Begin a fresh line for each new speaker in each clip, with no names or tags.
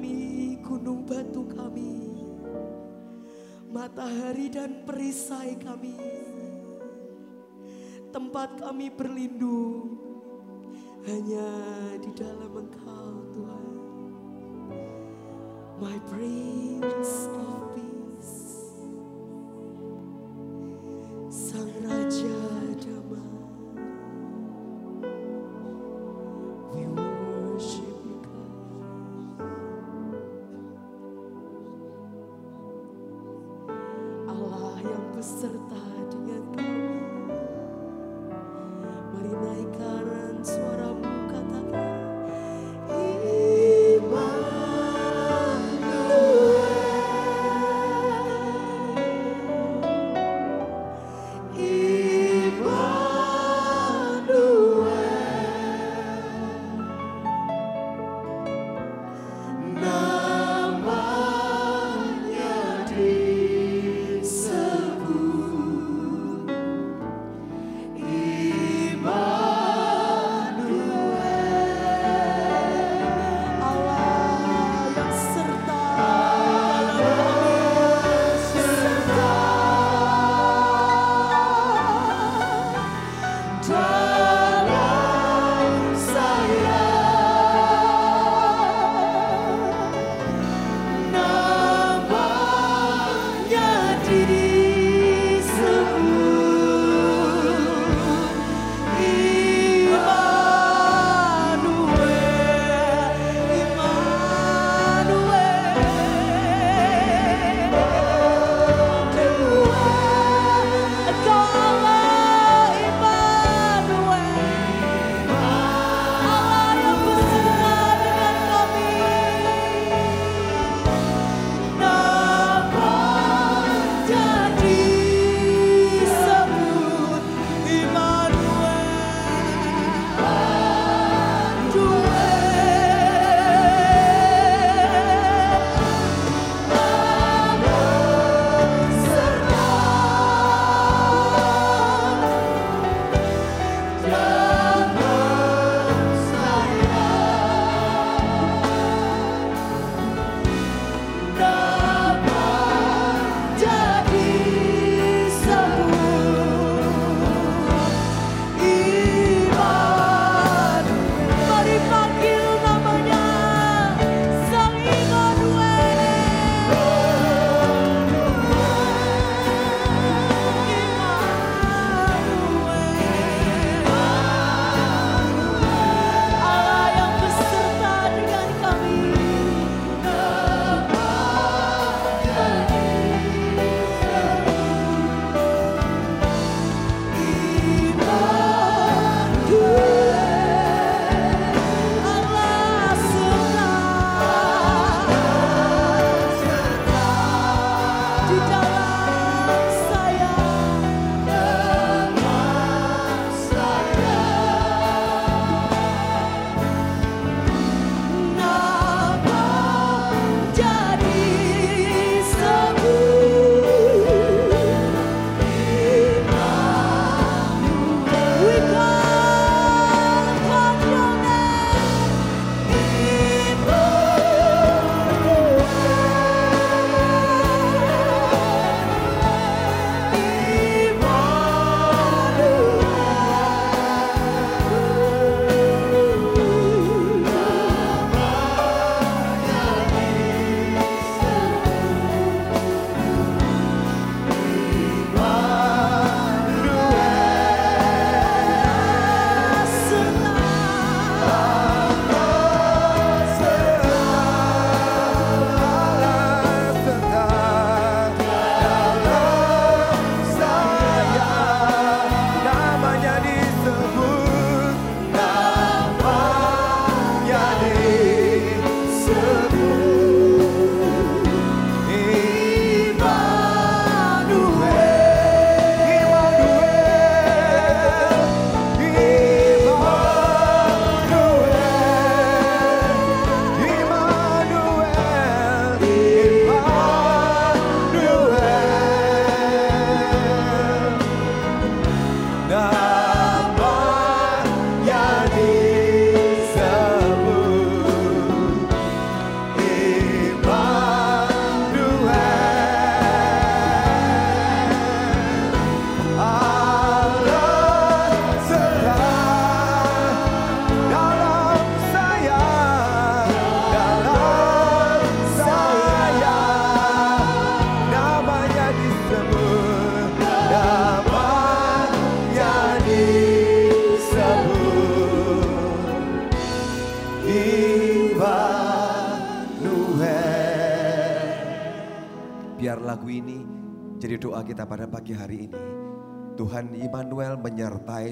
kami, gunung batu kami, matahari dan perisai kami, tempat kami berlindung hanya di dalam Engkau Tuhan. My Prince of Peace,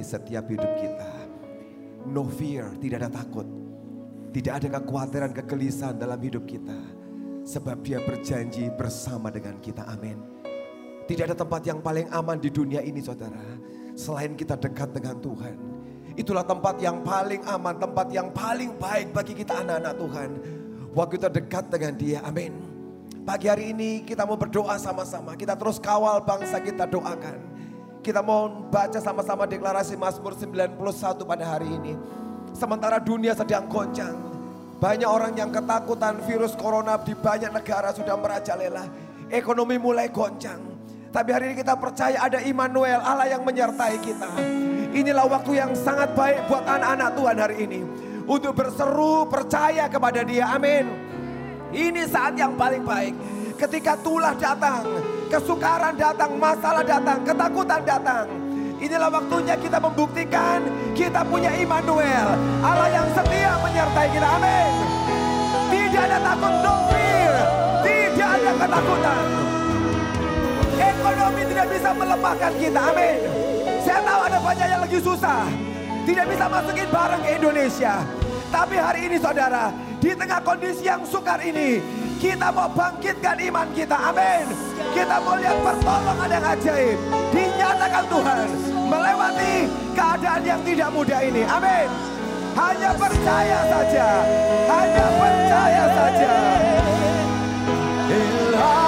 setiap hidup kita. No fear, tidak ada takut. Tidak ada kekhawatiran, kegelisahan dalam hidup kita. Sebab dia berjanji bersama dengan kita. Amin. Tidak ada tempat yang paling aman di dunia ini saudara. Selain kita dekat dengan Tuhan. Itulah tempat yang paling aman, tempat yang paling baik bagi kita anak-anak Tuhan. Waktu kita dekat dengan dia, amin. Pagi hari ini kita mau berdoa sama-sama. Kita terus kawal bangsa kita doakan. Kita mau baca sama-sama deklarasi Mazmur 91 pada hari ini. Sementara dunia sedang goncang. Banyak orang yang ketakutan virus corona di banyak negara sudah merajalela. Ekonomi mulai goncang. Tapi hari ini kita percaya ada Immanuel, Allah yang menyertai kita. Inilah waktu yang sangat baik buat anak-anak Tuhan hari ini. Untuk berseru percaya kepada dia, amin. Ini saat yang paling baik. Ketika tulah datang, kesukaran datang, masalah datang, ketakutan datang. Inilah waktunya kita membuktikan kita punya Immanuel. Allah yang setia menyertai kita, amin. Tidak ada takut, no fear. Tidak ada ketakutan. Ekonomi tidak bisa melemahkan kita. Amin. Saya tahu ada banyak yang lagi susah. Tidak bisa masukin barang ke Indonesia. Tapi hari ini saudara, di tengah kondisi yang sukar ini, kita mau bangkitkan iman kita. Amin. Kita mau lihat pertolongan yang ajaib. Dinyatakan Tuhan melewati keadaan yang tidak mudah ini. Amin. Hanya percaya saja. Hanya percaya saja. Immanuel,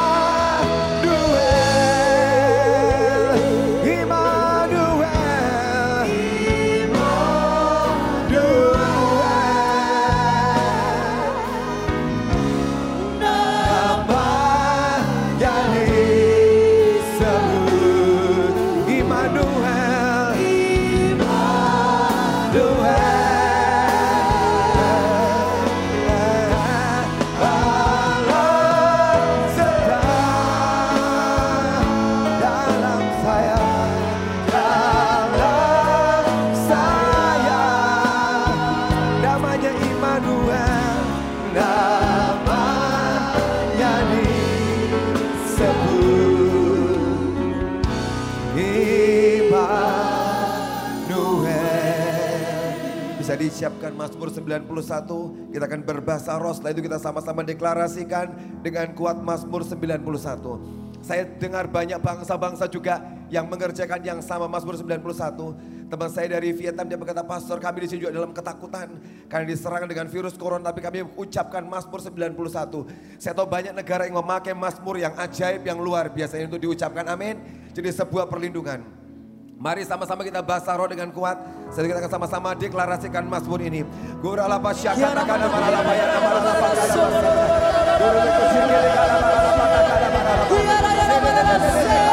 Mazmur 91, kita akan berbahasa roh, setelah itu kita sama-sama deklarasikan dengan kuat Mazmur 91. Saya dengar banyak bangsa-bangsa juga yang mengerjakan yang sama Mazmur 91. Teman saya dari Vietnam dia berkata, Pastor kami di sini juga dalam ketakutan. Karena diserang dengan virus corona, tapi kami ucapkan Mazmur 91. Saya tahu banyak negara yang memakai Mazmur yang ajaib, yang luar biasa untuk diucapkan amin. Jadi sebuah perlindungan. Mari sama-sama kita bahasa roh dengan kuat. Jadi kita akan sama-sama deklarasikan Mazmur ini. Gura lapa syakata kana maralapa ya nama lapa Guru bekusir kiri kana maralapa kana maralapa. Kami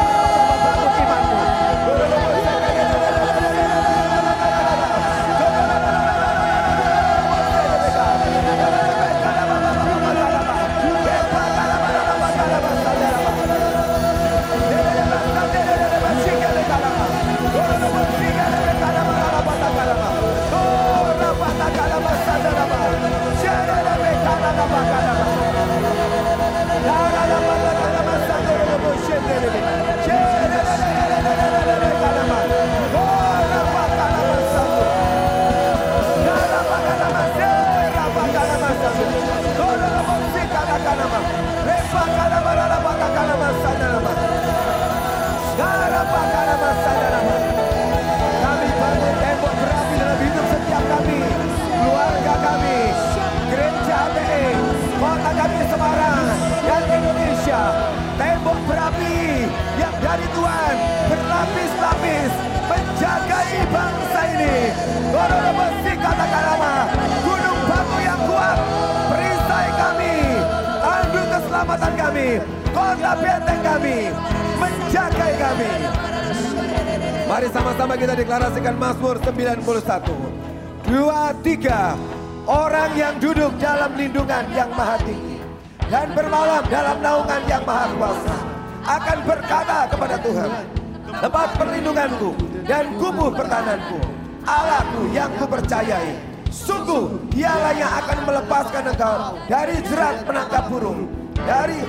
akan melepaskan engkau dari jerat penangkap burung. Dari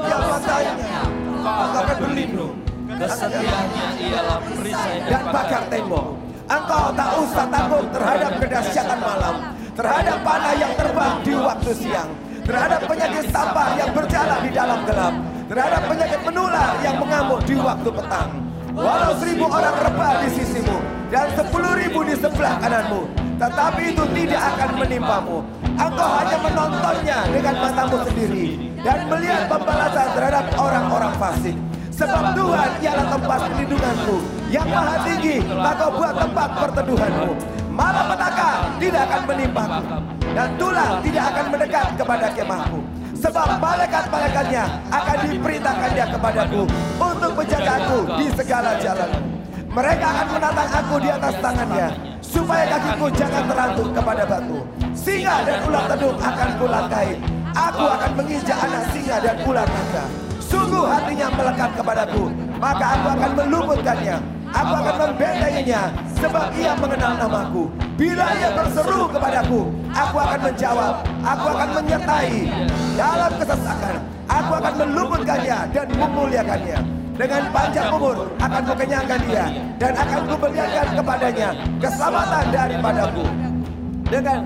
Yang matanya engkau akan berlindung.
Kesetiaannya ialah perisai
dan bakar tembok. Engkau tak usah takut terhadap kedahsyatan malam, terhadap panah yang terbang di waktu siang, terhadap penyakit sampah yang berjalan di dalam gelap, terhadap penyakit menular yang mengamuk di waktu petang. Walau seribu orang rebah di sisimu dan sepuluh ribu di sebelah kananmu, tetapi itu tidak akan menimpamu. Engkau hanya menontonnya dengan matamu sendiri dan melihat pembalasan terhadap orang-orang fasik. Sebab Tuhan ialah tempat perlindunganmu yang maha tinggi, maka buat tempat perteduhanmu. Malapetaka tidak akan menimpaku dan tulang tidak akan mendekat kepada kemahku. Sebab malaikat-malaikatnya akan diperintahkannya kepadaku untuk menjagaku di segala jalan. Mereka akan menatang aku di atas tangannya supaya kakiku jangan terantuk kepada batu. Singa dan ular tedung akan kulangkai. Aku akan menginjak anak singa dan ular naga. Sungguh hatinya melekat kepadaku, maka aku akan meluputkannya. Aku akan membentenginya, sebab ia mengenal namaku. Bila ia berseru kepadaku, aku akan menjawab. Aku akan menyertai dalam kesesakan. Aku akan meluputkannya dan memuliakannya. Dengan panjang umur akan kukenyangkan dia dan akan kuberikan kepadanya keselamatan daripadaku. Dengan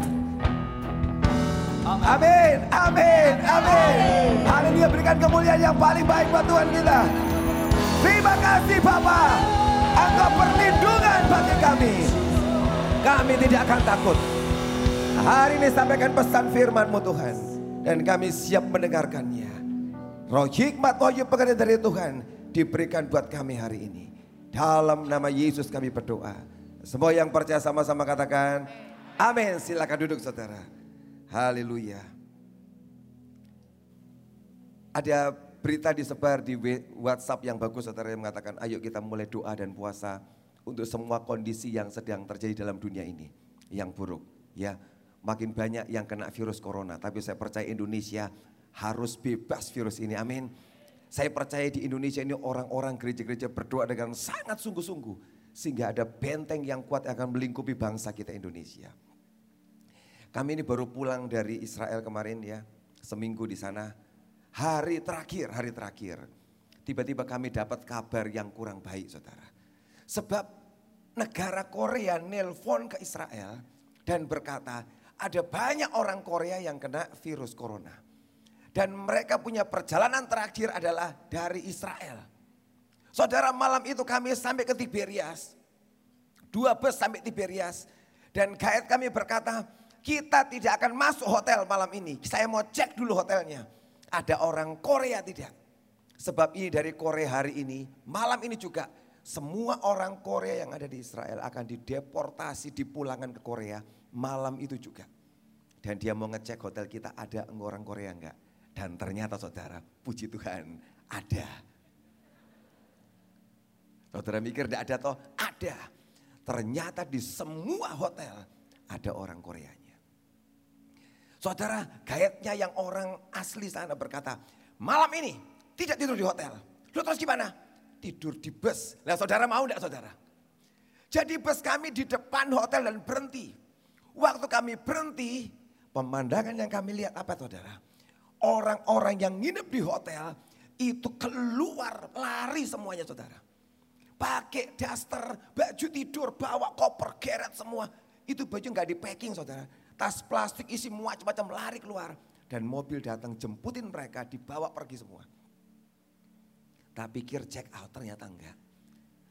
Amin, amin, amin. Haleluya berikan kemuliaan yang paling baik buat Tuhan kita. Terima kasih Bapa. Engkau perlindungan bagi kami. Kami tidak akan takut. Hari ini sampaikan pesan firman-Mu Tuhan. Dan kami siap mendengarkannya. Roh hikmat, roh pengertian dari Tuhan diberikan buat kami hari ini. Dalam nama Yesus kami berdoa. Semua yang percaya sama-sama katakan, amin. Silakan duduk saudara. Haleluya. Ada berita disebar di WhatsApp yang bagus saudara yang mengatakan ayo kita mulai doa dan puasa untuk semua kondisi yang sedang terjadi dalam dunia ini yang buruk ya. Makin banyak yang kena virus corona tapi saya percaya Indonesia harus bebas virus ini. Amin. Saya percaya di Indonesia ini orang-orang gereja-gereja berdoa dengan sangat sungguh-sungguh sehingga ada benteng yang kuat yang akan melingkupi bangsa kita Indonesia. Kami ini baru pulang dari Israel kemarin ya, seminggu di sana. Hari terakhir, hari terakhir. Tiba-tiba kami dapat kabar yang kurang baik saudara. Sebab negara Korea nelpon ke Israel dan berkata ada banyak orang Korea yang kena virus corona. Dan mereka punya perjalanan terakhir adalah dari Israel. Saudara malam itu kami sampai ke Tiberias. Dua bus sampai Tiberias. Dan guide kami berkata, kita tidak akan masuk hotel malam ini. Saya mau cek dulu hotelnya. Ada orang Korea tidak. Sebab ini dari Korea hari ini, malam ini juga semua orang Korea yang ada di Israel akan dideportasi, dipulangkan ke Korea malam itu juga. Dan dia mau ngecek hotel kita ada orang Korea enggak. Dan ternyata saudara, puji Tuhan ada. Saudara mikir tidak ada toh? Ada. Ternyata di semua hotel ada orang Koreanya. Saudara, gayetnya yang orang asli sana berkata, malam ini tidak tidur di hotel. Lu terus gimana? Tidur di bus. Nah saudara mau enggak saudara? Jadi bus kami di depan hotel dan berhenti. Waktu kami berhenti, pemandangan yang kami lihat apa saudara? Orang-orang yang nginep di hotel itu keluar lari semuanya saudara. Pakai daster, baju tidur, bawa koper, geret semua. Itu baju nggak di packing saudara. Tas plastik isi macam-macam lari keluar. Dan mobil datang jemputin mereka dibawa pergi semua. Tak pikir check out ternyata enggak.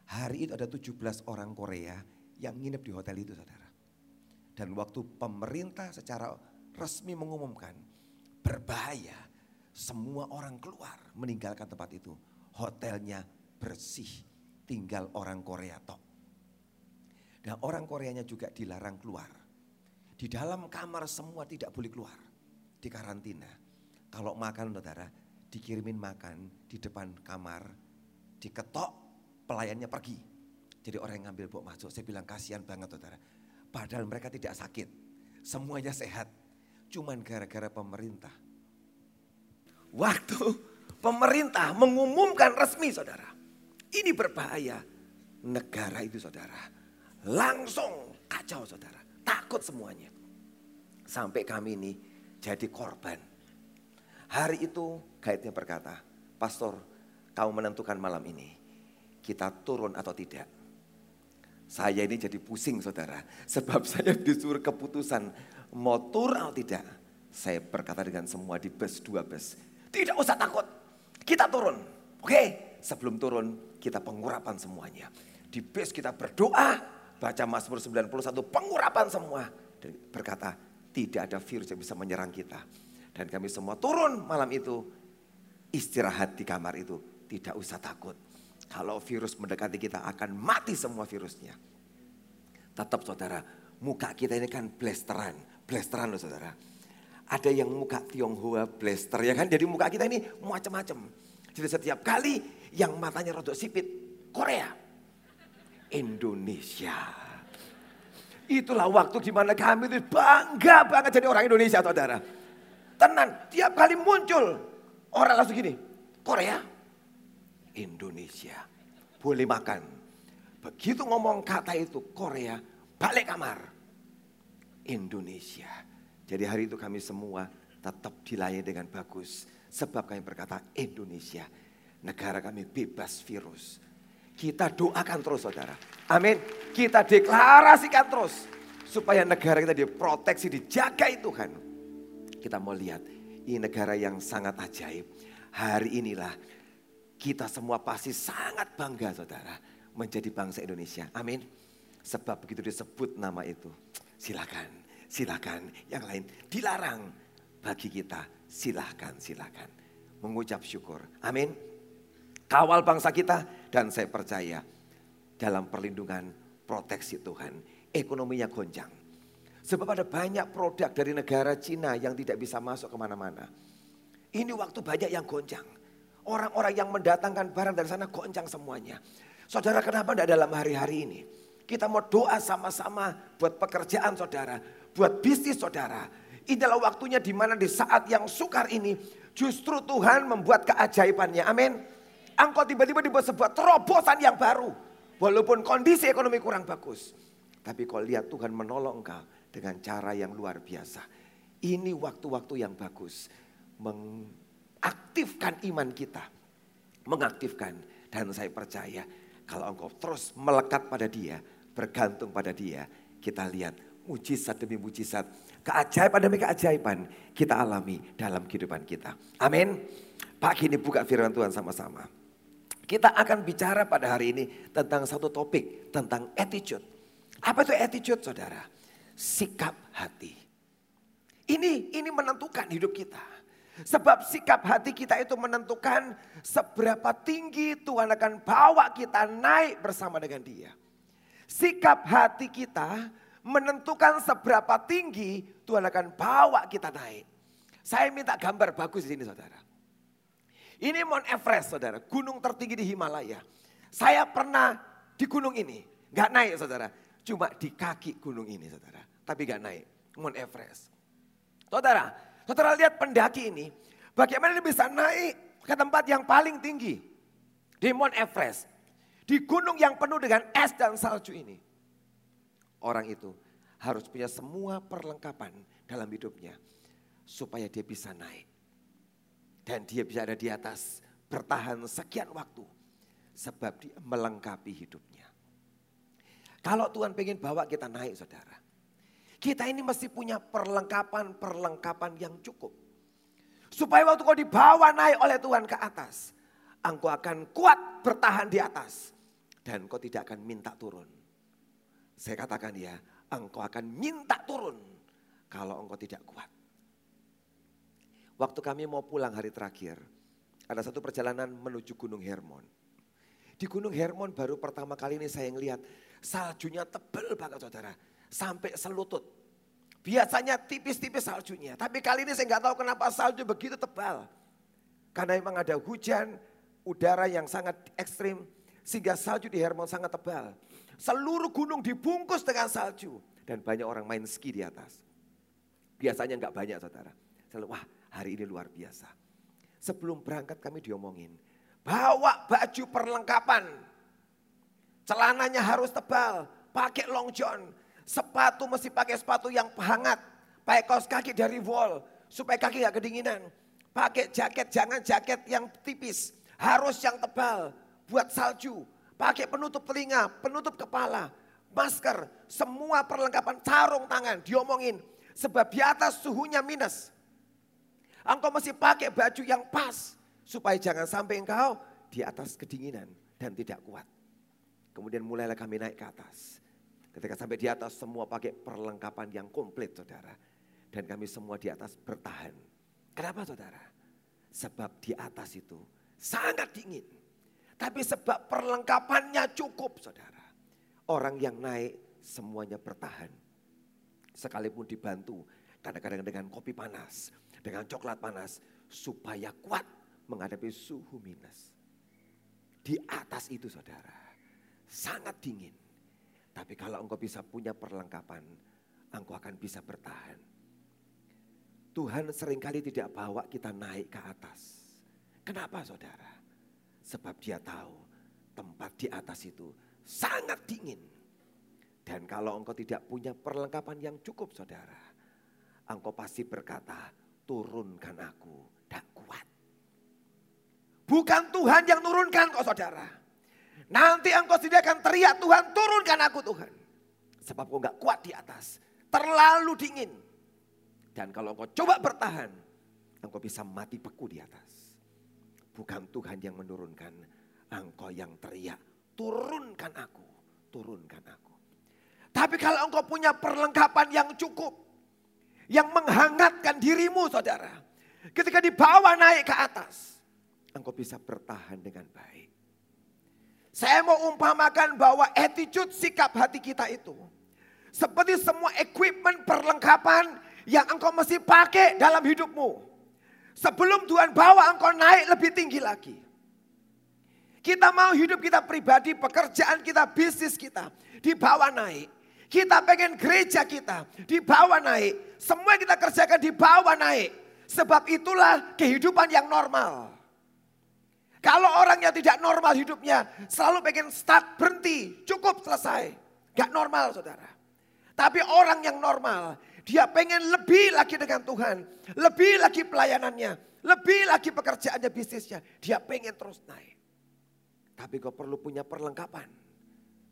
Hari itu ada 17 orang Korea yang nginep di hotel itu saudara. Dan waktu pemerintah secara resmi mengumumkan berbahaya. Semua orang keluar meninggalkan tempat itu. Hotelnya bersih tinggal orang Korea tok. Dan orang Koreanya juga dilarang keluar. Di dalam kamar semua tidak boleh keluar. Di karantina. Kalau makan saudara, dikirimin makan di depan kamar, diketok, pelayannya pergi. Jadi orang yang ngambil bawa masuk, saya bilang kasihan banget saudara. Padahal mereka tidak sakit, semuanya sehat. Cuman gara-gara pemerintah. Waktu pemerintah mengumumkan resmi saudara ini berbahaya. Negara itu saudara. Langsung kacau saudara. Takut semuanya. Sampai kami ini jadi korban. Hari itu guide-nya berkata, Pastor, kamu menentukan malam ini. Kita turun atau tidak. Saya ini jadi pusing saudara. Sebab saya disuruh keputusan mau turun atau tidak. Saya berkata dengan semua di bus, dua bus. Tidak usah takut, kita turun. Oke, sebelum turun kita pengurapan semuanya. Di bus kita berdoa, baca Mazmur 91, pengurapan semua. Dan berkata, tidak ada virus yang bisa menyerang kita. Dan kami semua turun malam itu, istirahat di kamar itu. Tidak usah takut. Kalau virus mendekati kita akan mati semua virusnya. Tetap saudara, muka kita ini kan blasteran. Blasteran loh saudara. Ada yang muka Tionghoa blaster ya kan. Jadi muka kita ini macam-macam. Jadi setiap kali yang matanya rodok sipit, Korea. Indonesia. Itulah waktu di mana kami itu bangga banget jadi orang Indonesia saudara. Tenan, tiap kali muncul orang langsung gini, Korea, Indonesia, boleh makan. Begitu ngomong kata itu Korea, balik kamar, Indonesia. Jadi hari itu kami semua tetap dilayani dengan bagus. Sebab kami berkata Indonesia, negara kami bebas virus. Kita doakan terus saudara. Amin. Kita deklarasikan terus. Supaya negara kita diproteksi, dijagai Tuhan. Kita mau lihat, ini negara yang sangat ajaib. Hari inilah kita semua pasti sangat bangga saudara. Menjadi bangsa Indonesia. Amin. Sebab begitu disebut nama itu. Silakan, silakan. Yang lain dilarang bagi kita. Silakan, silakan. Mengucap syukur. Amin. Kawal bangsa kita dan saya percaya dalam perlindungan proteksi Tuhan. Ekonominya gonjang. Sebab ada banyak produk dari negara Cina yang tidak bisa masuk ke mana-mana. Ini waktu banyak yang gonjang. Orang-orang yang mendatangkan barang dari sana gonjang semuanya. Saudara kenapa tidak dalam hari-hari ini? Kita mau doa sama-sama buat pekerjaan saudara. Buat bisnis saudara. Inilah waktunya di mana di saat yang sukar ini. Justru Tuhan membuat keajaibannya. Amin. Engkau tiba-tiba dibuat sebuah terobosan yang baru. Walaupun kondisi ekonomi kurang bagus. Tapi kau lihat Tuhan menolong engkau dengan cara yang luar biasa. Ini waktu-waktu yang bagus. Mengaktifkan iman kita. Mengaktifkan. Dan saya percaya kalau engkau terus melekat pada dia. Bergantung pada dia. Kita lihat mujizat demi mujizat. Keajaiban demi keajaiban kita alami dalam kehidupan kita. Amin. Pagi ini buka firman Tuhan sama-sama. Kita akan bicara pada hari ini tentang satu topik, tentang attitude. Apa itu attitude saudara? Sikap hati. Ini ini menentukan hidup kita. Sebab sikap hati kita itu menentukan seberapa tinggi Tuhan akan bawa kita naik bersama dengan dia. Sikap hati kita menentukan seberapa tinggi Tuhan akan bawa kita naik. Saya minta gambar bagus di sini saudara. Ini Mount Everest saudara, gunung tertinggi di Himalaya. Saya pernah di gunung ini, gak naik saudara. Cuma di kaki gunung ini saudara, tapi gak naik. Mount Everest. Saudara, saudara lihat pendaki ini, bagaimana dia bisa naik ke tempat yang paling tinggi. Di Mount Everest. Di gunung yang penuh dengan es dan salju ini. Orang itu harus punya semua perlengkapan dalam hidupnya. Supaya dia bisa naik. Dan dia bisa ada di atas bertahan sekian waktu. Sebab dia melengkapi hidupnya. Kalau Tuhan pengen bawa kita naik saudara. Kita ini mesti punya perlengkapan-perlengkapan yang cukup. Supaya waktu kau dibawa naik oleh Tuhan ke atas. Engkau akan kuat bertahan di atas. Dan kau tidak akan minta turun. Saya katakan ya, engkau akan minta turun. Kalau engkau tidak kuat. Waktu kami mau pulang hari terakhir, ada satu perjalanan menuju Gunung Hermon. Di Gunung Hermon baru pertama kali ini saya ngelihat saljunya tebel banget saudara. Sampai selutut. Biasanya tipis-tipis saljunya. Tapi kali ini saya nggak tahu kenapa salju begitu tebal. Karena memang ada hujan, udara yang sangat ekstrim. Sehingga salju di Hermon sangat tebal. Seluruh gunung dibungkus dengan salju. Dan banyak orang main ski di atas. Biasanya nggak banyak saudara. Saya wah hari ini luar biasa. Sebelum berangkat kami diomongin, bawa baju perlengkapan. Celananya harus tebal, pakai long john. Sepatu mesti pakai sepatu yang hangat. Pakai kaos kaki dari wall, supaya kaki gak kedinginan. Pakai jaket, jangan jaket yang tipis. Harus yang tebal. Buat salju. Pakai penutup telinga, penutup kepala. Masker, semua perlengkapan, sarung tangan, diomongin. Sebab di atas suhunya minus. Engkau mesti pakai baju yang pas. Supaya jangan sampai engkau di atas kedinginan dan tidak kuat. Kemudian mulailah kami naik ke atas. Ketika sampai di atas semua pakai perlengkapan yang komplit saudara. Dan kami semua di atas bertahan. Kenapa saudara? Sebab di atas itu sangat dingin. Tapi sebab perlengkapannya cukup saudara. Orang yang naik semuanya bertahan. Sekalipun dibantu kadang-kadang dengan kopi panas. Dengan coklat panas. Supaya kuat menghadapi suhu minus. Di atas itu saudara. Sangat dingin. Tapi kalau engkau bisa punya perlengkapan. Engkau akan bisa bertahan. Tuhan sering kali tidak bawa kita naik ke atas. Kenapa saudara? Sebab dia tahu tempat di atas itu sangat dingin. Dan kalau engkau tidak punya perlengkapan yang cukup saudara. Engkau pasti berkata, turunkan aku, tak kuat. Bukan Tuhan yang turunkan kok saudara. Nanti engkau tidak akan teriak Tuhan turunkan aku Tuhan. Sebab kau gak kuat di atas. Terlalu dingin. Dan kalau engkau coba bertahan, engkau bisa mati beku di atas. Bukan Tuhan yang menurunkan, engkau yang teriak, turunkan aku, turunkan aku. Tapi kalau engkau punya perlengkapan yang cukup, yang menghangatkan dirimu saudara. Ketika dibawa naik ke atas, engkau bisa bertahan dengan baik. Saya mau umpamakan bahwa attitude sikap hati kita itu. Seperti semua equipment perlengkapan yang engkau mesti pakai dalam hidupmu. Sebelum Tuhan bawa engkau naik lebih tinggi lagi. Kita mau hidup kita pribadi, pekerjaan kita, bisnis kita dibawa naik. Kita pengen gereja kita dibawa naik. Semua kita kerjakan dibawa naik. Sebab itulah kehidupan yang normal. Kalau orang yang tidak normal hidupnya selalu pengen start berhenti, cukup selesai. Gak normal saudara. Tapi orang yang normal dia pengen lebih lagi dengan Tuhan. Lebih lagi pelayanannya. Lebih lagi pekerjaannya, bisnisnya. Dia pengen terus naik. Tapi kau perlu punya perlengkapan.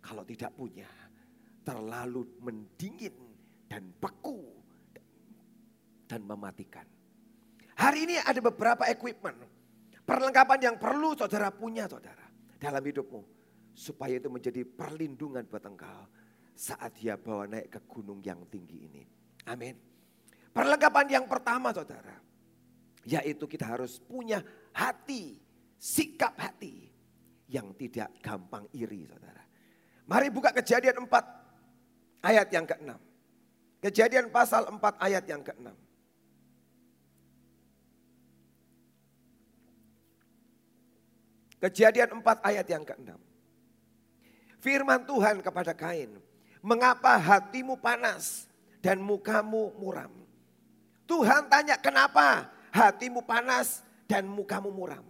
Kalau tidak punya, terlalu mendingin dan beku dan mematikan. Hari ini ada beberapa equipment, perlengkapan yang perlu saudara punya saudara dalam hidupmu. Supaya itu menjadi perlindungan buat engkau saat dia bawa naik ke gunung yang tinggi ini. Amin. Perlengkapan yang pertama saudara. Yaitu kita harus punya hati, sikap hati yang tidak gampang iri saudara. Mari buka kejadian 4 ayat yang ke-6. Kejadian pasal 4 ayat yang ke-6. Kejadian 4 ayat yang ke-6. Firman Tuhan kepada Kain, mengapa hatimu panas dan mukamu muram. Tuhan tanya kenapa hatimu panas dan mukamu muram.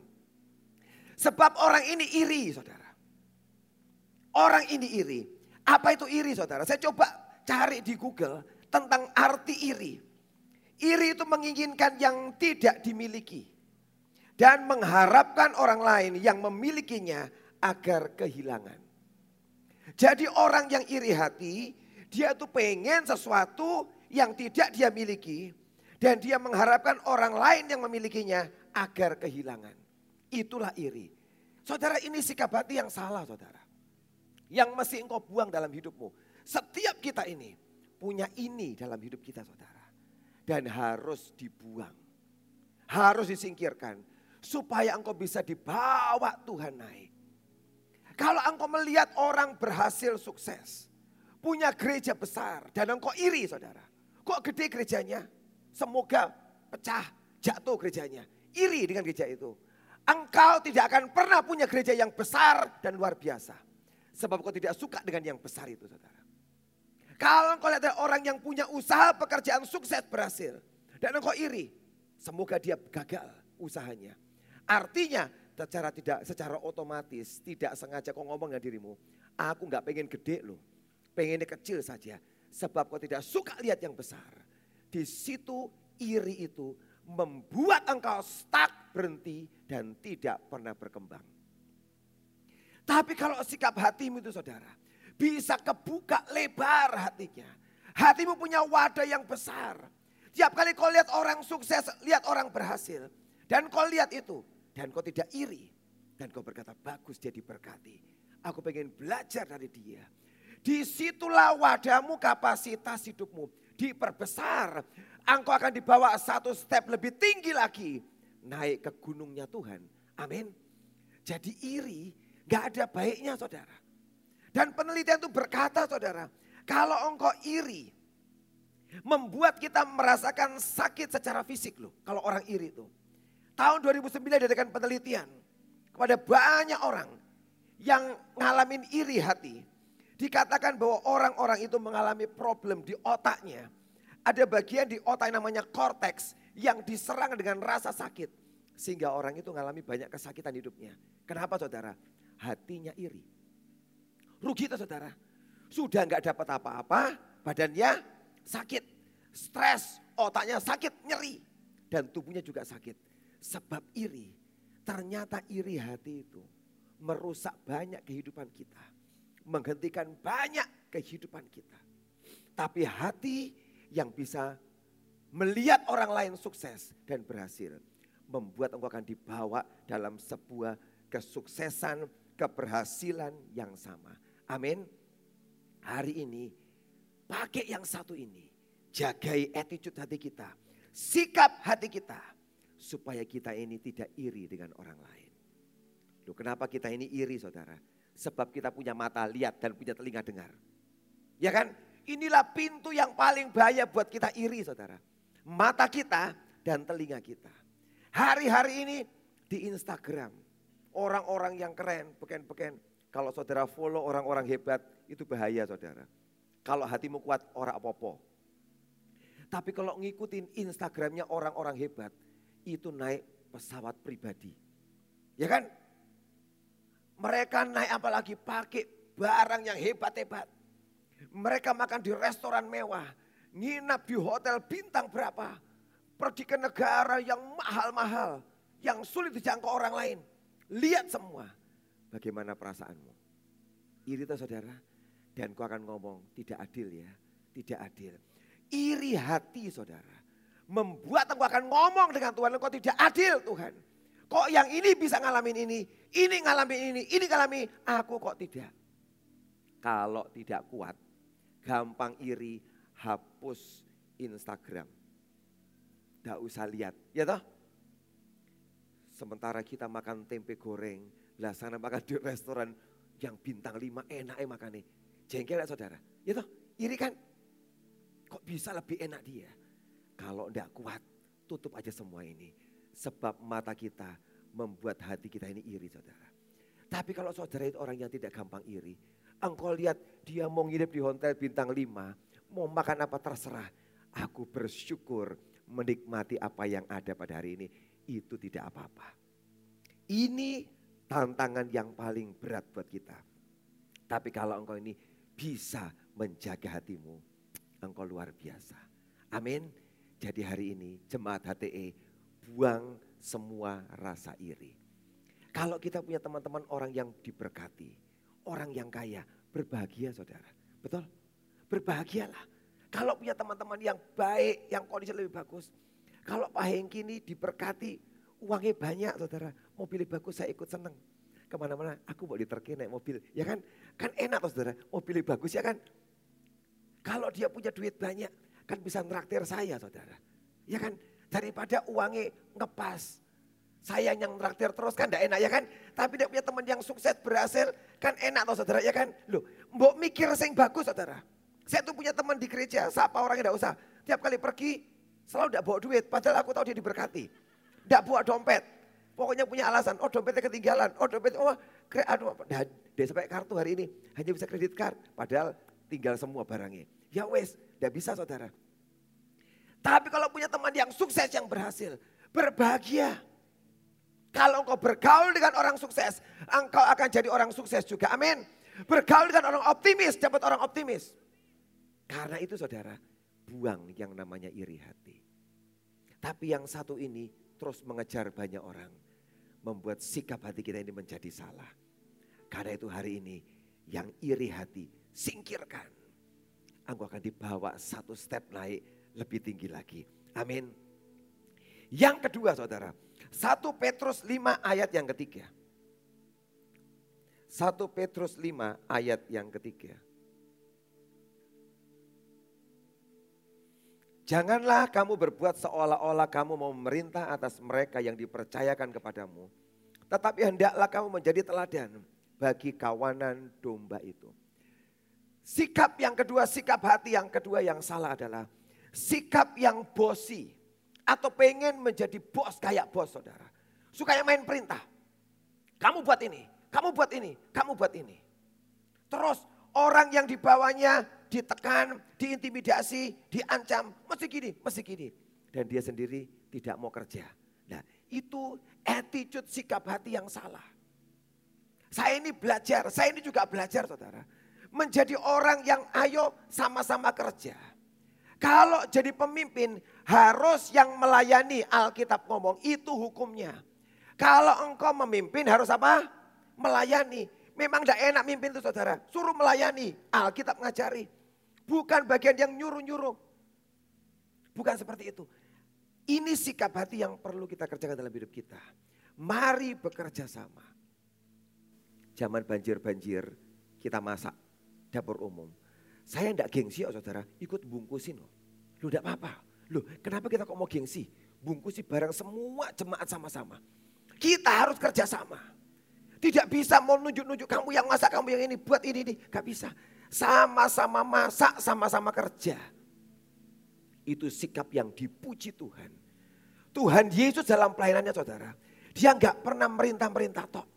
Sebab orang ini iri saudara. Orang ini iri. Apa itu iri saudara? Saya coba cari di Google tentang arti iri. Iri itu menginginkan yang tidak dimiliki. Dan mengharapkan orang lain yang memilikinya agar kehilangan. Jadi orang yang iri hati dia tuh pengen sesuatu yang tidak dia miliki. Dan dia mengharapkan orang lain yang memilikinya agar kehilangan. Itulah iri. Saudara ini sikap hati yang salah saudara. Yang mesti engkau buang dalam hidupmu. Setiap kita ini punya ini dalam hidup kita saudara. Dan harus dibuang. Harus disingkirkan. Supaya engkau bisa dibawa Tuhan naik. Kalau engkau melihat orang berhasil sukses punya gereja besar dan engkau iri saudara. Kok gede gerejanya? Semoga pecah, jatuh gerejanya. Iri dengan gereja itu. Engkau tidak akan pernah punya gereja yang besar dan luar biasa. Sebab kau tidak suka dengan yang besar itu saudara. Kalau engkau lihat orang yang punya usaha pekerjaan sukses berhasil. Dan engkau iri. Semoga dia gagal usahanya. Artinya secara tidak secara otomatis tidak sengaja kau ngomong dengan dirimu. Aku nggak pengen gede loh pengennya kecil saja. Sebab kau tidak suka lihat yang besar. Di situ iri itu membuat engkau stuck, berhenti, dan tidak pernah berkembang. Tapi kalau sikap hatimu itu saudara, bisa kebuka lebar hatinya. Hatimu punya wadah yang besar. Tiap kali kau lihat orang sukses, lihat orang berhasil. Dan kau lihat itu, dan kau tidak iri. Dan kau berkata, bagus dia diberkati. Aku pengen belajar dari dia. Di situlah wadahmu kapasitas hidupmu diperbesar. Engkau akan dibawa satu step lebih tinggi lagi. Naik ke gunungnya Tuhan. Amin. Jadi iri gak ada baiknya saudara. Dan penelitian itu berkata saudara. Kalau engkau iri. Membuat kita merasakan sakit secara fisik loh. Kalau orang iri itu. Tahun 2009 diadakan penelitian. Kepada banyak orang. Yang ngalamin iri hati. Dikatakan bahwa orang-orang itu mengalami problem di otaknya ada bagian di otak yang namanya korteks yang diserang dengan rasa sakit. Sehingga orang itu mengalami banyak kesakitan hidupnya. Kenapa saudara? Hatinya iri. Rugi itu saudara. Sudah nggak dapat apa-apa, badannya sakit. Stres, otaknya sakit, nyeri. Dan tubuhnya juga sakit. Sebab iri. Ternyata iri hati itu merusak banyak kehidupan kita. Menghentikan banyak kehidupan kita. Tapi hati yang bisa melihat orang lain sukses dan berhasil. Membuat engkau akan dibawa dalam sebuah kesuksesan, keberhasilan yang sama. Amin. Hari ini pakai yang satu ini. Jagai attitude hati kita. Sikap hati kita. Supaya kita ini tidak iri dengan orang lain. Loh kenapa kita ini iri saudara? Sebab kita punya mata lihat dan punya telinga dengar. Ya kan? Inilah pintu yang paling bahaya buat kita iri saudara. Mata kita dan telinga kita. Hari-hari ini di Instagram. Orang-orang yang keren, beken-beken. Kalau saudara follow orang-orang hebat itu bahaya saudara. Kalau hatimu kuat orang popo. Tapi kalau ngikutin Instagramnya orang-orang hebat itu naik pesawat pribadi. Ya kan? Mereka naik apalagi pakai barang yang hebat-hebat. Mereka makan di restoran mewah, nginap di hotel bintang berapa, pergi ke negara yang mahal-mahal, yang sulit dijangkau orang lain. Lihat semua. Bagaimana perasaanmu? Iri tuh saudara. Dan kau akan ngomong, tidak adil ya. Tidak adil. Iri hati saudara. Membuat engkau akan ngomong dengan Tuhan, engkau tidak adil Tuhan. Kok yang ini bisa ngalamin ini, ini ngalamin ini, ini ngalamin, aku kok tidak. Kalau tidak kuat, gampang iri, hapus Instagram. Tidak usah lihat, ya toh? Sementara kita makan tempe goreng, lah sana makan di restoran yang bintang lima enak eh makannya. Jengkel ya saudara, ya toh? Iri kan? Kok bisa lebih enak dia? Kalau tidak kuat, tutup aja semua ini. Sebab mata kita membuat hati kita ini iri saudara. Tapi kalau saudara itu orang yang tidak gampang iri, Engkau lihat dia mau nginep di hotel bintang lima, mau makan apa terserah. Aku bersyukur menikmati apa yang ada pada hari ini. Itu tidak apa-apa. Ini tantangan yang paling berat buat kita. Tapi kalau engkau ini bisa menjaga hatimu, engkau luar biasa. Amin. Jadi hari ini jemaat HTE buang semua rasa iri. Kalau kita punya teman-teman orang yang diberkati, orang yang kaya berbahagia saudara. Betul? Berbahagialah. Kalau punya teman-teman yang baik, yang kondisi lebih bagus. Kalau Pak Hengki ini diberkati, uangnya banyak saudara. Mobilnya bagus, saya ikut seneng. Ke mana-mana, aku mau diterke naik mobil. Ya kan, kan enak tuh saudara, mobilnya bagus ya kan. Kalau dia punya duit banyak, kan bisa ngeraktir saya saudara. Ya kan, daripada uangnya ngepas. Saya yang traktir terus kan enggak enak ya kan. Tapi dia punya teman yang sukses berhasil kan enak toh saudara ya kan. Loh mbok mikir yang bagus saudara. Saya tuh punya teman di gereja, siapa orangnya enggak usah. Tiap kali pergi selalu enggak bawa duit. Padahal aku tahu dia diberkati. Enggak bawa dompet. Pokoknya punya alasan, oh dompetnya ketinggalan, oh dompet, oh aduh, nah, dia sampai kartu hari ini hanya bisa kredit card. Padahal tinggal semua barangnya. Ya wes, enggak bisa saudara. Tapi kalau punya teman yang sukses, yang berhasil, berbahagia. Kalau engkau bergaul dengan orang sukses, engkau akan jadi orang sukses juga. Amin. Bergaul dengan orang optimis, dapat orang optimis. Karena itu saudara, buang yang namanya iri hati. Tapi yang satu ini terus mengejar banyak orang. Membuat sikap hati kita ini menjadi salah. Karena itu hari ini yang iri hati singkirkan. Engkau akan dibawa satu step naik lebih tinggi lagi. Amin. Yang kedua saudara, 1 Petrus 5 ayat yang ketiga. 1 Petrus 5 ayat yang ketiga. Janganlah kamu berbuat seolah-olah kamu mau memerintah atas mereka yang dipercayakan kepadamu. Tetapi hendaklah kamu menjadi teladan bagi kawanan domba itu. Sikap yang kedua, sikap hati yang kedua yang salah adalah sikap yang bosi atau pengen menjadi bos kayak bos saudara. Suka yang main perintah. Kamu buat ini, kamu buat ini, kamu buat ini. Terus orang yang dibawanya ditekan, diintimidasi, diancam, mesti gini, mesti gini. Dan dia sendiri tidak mau kerja. Nah itu attitude sikap hati yang salah. Saya ini belajar, saya ini juga belajar saudara. Menjadi orang yang ayo sama-sama kerja. Kalau jadi pemimpin harus yang melayani Alkitab ngomong itu hukumnya. Kalau engkau memimpin harus apa? Melayani. Memang tidak enak mimpin itu saudara. Suruh melayani. Alkitab ngajari. Bukan bagian yang nyuruh-nyuruh. Bukan seperti itu. Ini sikap hati yang perlu kita kerjakan dalam hidup kita. Mari bekerja sama. Zaman banjir-banjir kita masak dapur umum. Saya tidak gengsi oh saudara, ikut bungkusin loh. Lu tidak apa-apa. Loh kenapa kita kok mau gengsi? Bungkusi barang semua jemaat sama-sama. Kita harus kerjasama. Tidak bisa mau nunjuk-nunjuk kamu yang masak, kamu yang ini, buat ini, ini. Gak bisa. Sama-sama masak, sama-sama kerja. Itu sikap yang dipuji Tuhan. Tuhan Yesus dalam pelayanannya saudara. Dia nggak pernah merintah-merintah tok.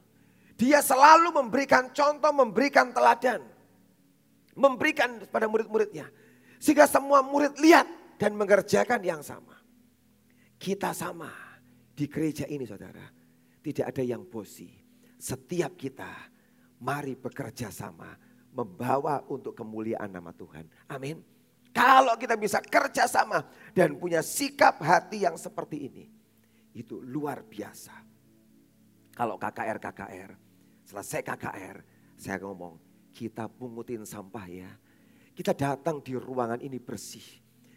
Dia selalu memberikan contoh, memberikan teladan. Memberikan pada murid-muridnya. Sehingga semua murid lihat dan mengerjakan yang sama. Kita sama di gereja ini saudara. Tidak ada yang bosi. Setiap kita mari bekerja sama. Membawa untuk kemuliaan nama Tuhan. Amin. Kalau kita bisa kerja sama dan punya sikap hati yang seperti ini. Itu luar biasa. Kalau KKR, KKR. Selesai KKR, saya ngomong kita pungutin sampah ya. Kita datang di ruangan ini bersih.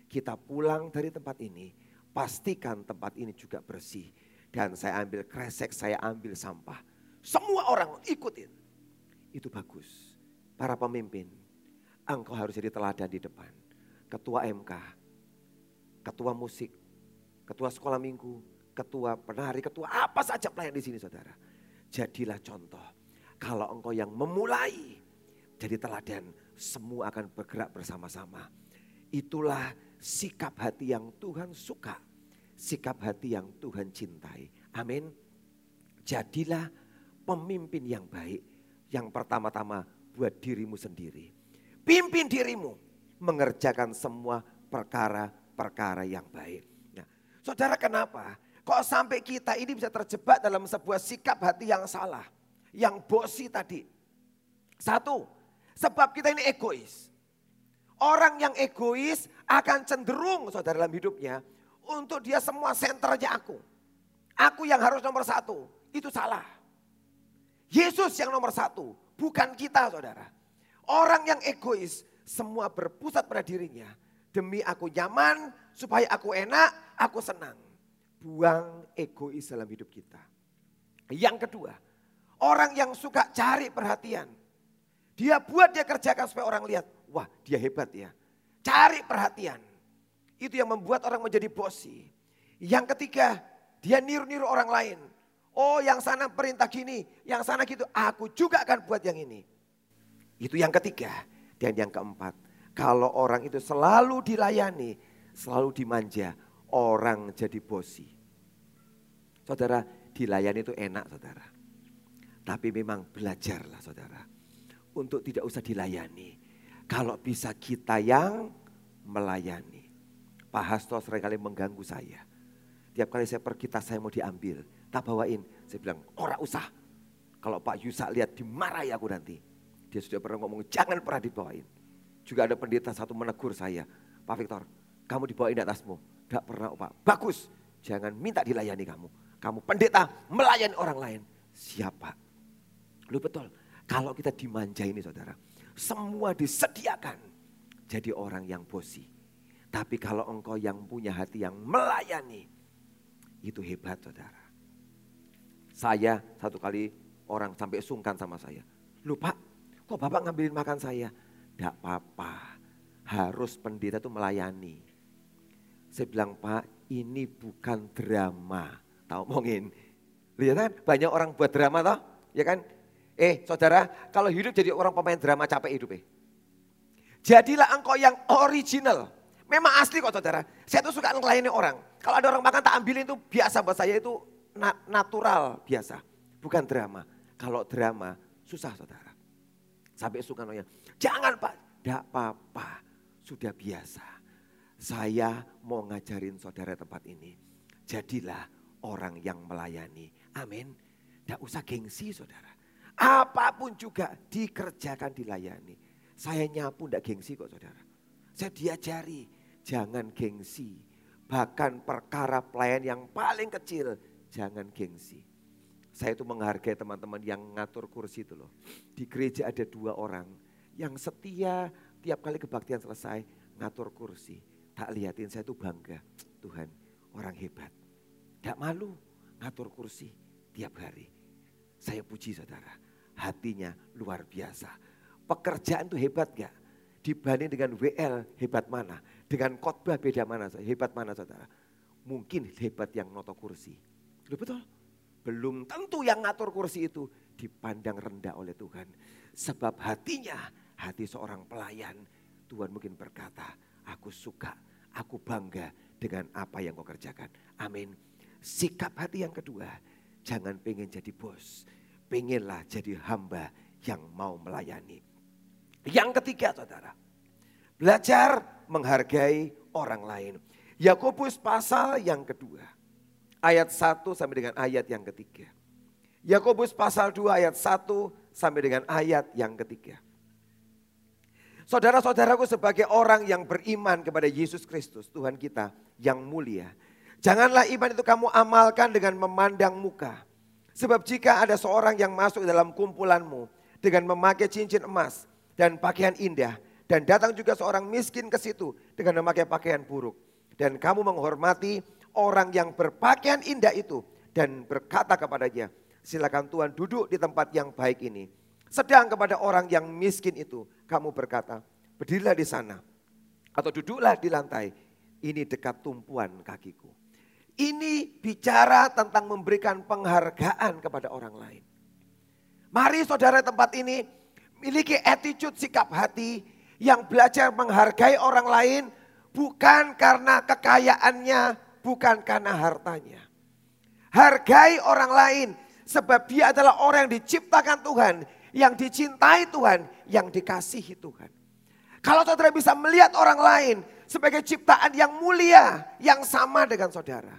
Kita pulang dari tempat ini, pastikan tempat ini juga bersih. Dan saya ambil kresek, saya ambil sampah. Semua orang ikutin. Itu bagus. Para pemimpin, engkau harus jadi teladan di depan. Ketua MK, ketua musik, ketua sekolah minggu, ketua penari, ketua apa saja pelayan di sini saudara. Jadilah contoh. Kalau engkau yang memulai, jadi teladan, semua akan bergerak bersama-sama. Itulah sikap hati yang Tuhan suka. Sikap hati yang Tuhan cintai. Amin. Jadilah pemimpin yang baik. Yang pertama-tama buat dirimu sendiri. Pimpin dirimu mengerjakan semua perkara-perkara yang baik. Nah, saudara kenapa? Kok sampai kita ini bisa terjebak dalam sebuah sikap hati yang salah. Yang bosi tadi. Satu, Sebab kita ini egois. Orang yang egois akan cenderung saudara dalam hidupnya untuk dia semua senternya aku. Aku yang harus nomor satu. Itu salah. Yesus yang nomor satu. Bukan kita saudara. Orang yang egois semua berpusat pada dirinya. Demi aku nyaman, supaya aku enak, aku senang. Buang egois dalam hidup kita. Yang kedua, orang yang suka cari perhatian. Dia buat dia kerjakan supaya orang lihat, wah dia hebat ya. Cari perhatian. Itu yang membuat orang menjadi bosi. Yang ketiga, dia niru-niru orang lain. Oh yang sana perintah gini, yang sana gitu. Aku juga akan buat yang ini. Itu yang ketiga. Dan yang keempat, kalau orang itu selalu dilayani, selalu dimanja, orang jadi bosi. Saudara, dilayani itu enak saudara. Tapi memang belajarlah saudara untuk tidak usah dilayani. Kalau bisa kita yang melayani. Pak Hasto sering kali mengganggu saya. Tiap kali saya pergi tas saya mau diambil, tak bawain. Saya bilang, orang usah. Kalau Pak Yusa lihat dimarahi aku nanti. Dia sudah pernah ngomong, jangan pernah dibawain. Juga ada pendeta satu menegur saya, Pak Victor, kamu dibawain tasmu. Tidak pernah Pak. Bagus, jangan minta dilayani kamu. Kamu pendeta melayani orang lain. Siapa? Lu betul, kalau kita dimanja ini saudara, semua disediakan jadi orang yang bosi. Tapi kalau engkau yang punya hati yang melayani, itu hebat saudara. Saya satu kali orang sampai sungkan sama saya. Lupa, kok bapak ngambilin makan saya? Tidak apa-apa, harus pendeta itu melayani. Saya bilang, Pak, ini bukan drama. Tahu ngomongin. Lihat kan, banyak orang buat drama toh, ya kan? Eh, saudara, kalau hidup jadi orang pemain drama capek hidup eh. Jadilah engkau yang original. Memang asli kok saudara. Saya tuh suka ngelayani orang. Kalau ada orang makan tak ambilin itu biasa buat saya itu natural biasa. Bukan drama. Kalau drama susah saudara. Sampai suka nanya, jangan pak. Tidak apa-apa, sudah biasa. Saya mau ngajarin saudara tempat ini. Jadilah orang yang melayani. Amin. Tidak usah gengsi saudara. Apa pun juga dikerjakan dilayani. Saya nyapu tidak gengsi kok saudara. Saya diajari, jangan gengsi. Bahkan perkara pelayan yang paling kecil, jangan gengsi. Saya itu menghargai teman-teman yang ngatur kursi itu loh. Di gereja ada dua orang yang setia tiap kali kebaktian selesai ngatur kursi. Tak liatin saya tuh bangga. Tuhan orang hebat. Gak malu ngatur kursi tiap hari. Saya puji saudara. Hatinya luar biasa. Pekerjaan itu hebat gak? Dibanding dengan WL hebat mana? Dengan khotbah beda mana? Hebat mana saudara? Mungkin hebat yang noto kursi. Loh betul? Belum tentu yang ngatur kursi itu dipandang rendah oleh Tuhan. Sebab hatinya hati seorang pelayan. Tuhan mungkin berkata, aku suka, aku bangga dengan apa yang kau kerjakan. Amin. Sikap hati yang kedua, jangan pengen jadi bos. Pengenlah jadi hamba yang mau melayani. Yang ketiga saudara, belajar menghargai orang lain. Yakobus pasal yang kedua, ayat 1 sampai dengan ayat yang ketiga. Yakobus pasal 2 ayat 1 sampai dengan ayat yang ketiga. Saudara-saudaraku sebagai orang yang beriman kepada Yesus Kristus Tuhan kita yang mulia. Janganlah iman itu kamu amalkan dengan memandang muka. Sebab jika ada seorang yang masuk dalam kumpulanmu dengan memakai cincin emas dan pakaian indah. Dan datang juga seorang miskin ke situ dengan memakai pakaian buruk. Dan kamu menghormati orang yang berpakaian indah itu. Dan berkata kepadanya, silakan Tuhan duduk di tempat yang baik ini sedang kepada orang yang miskin itu, kamu berkata, berdirilah di sana. Atau duduklah di lantai. Ini dekat tumpuan kakiku. Ini bicara tentang memberikan penghargaan kepada orang lain. Mari saudara tempat ini miliki attitude sikap hati yang belajar menghargai orang lain bukan karena kekayaannya, bukan karena hartanya. Hargai orang lain sebab dia adalah orang yang diciptakan Tuhan yang dicintai Tuhan, yang dikasihi Tuhan. Kalau saudara bisa melihat orang lain sebagai ciptaan yang mulia, yang sama dengan saudara.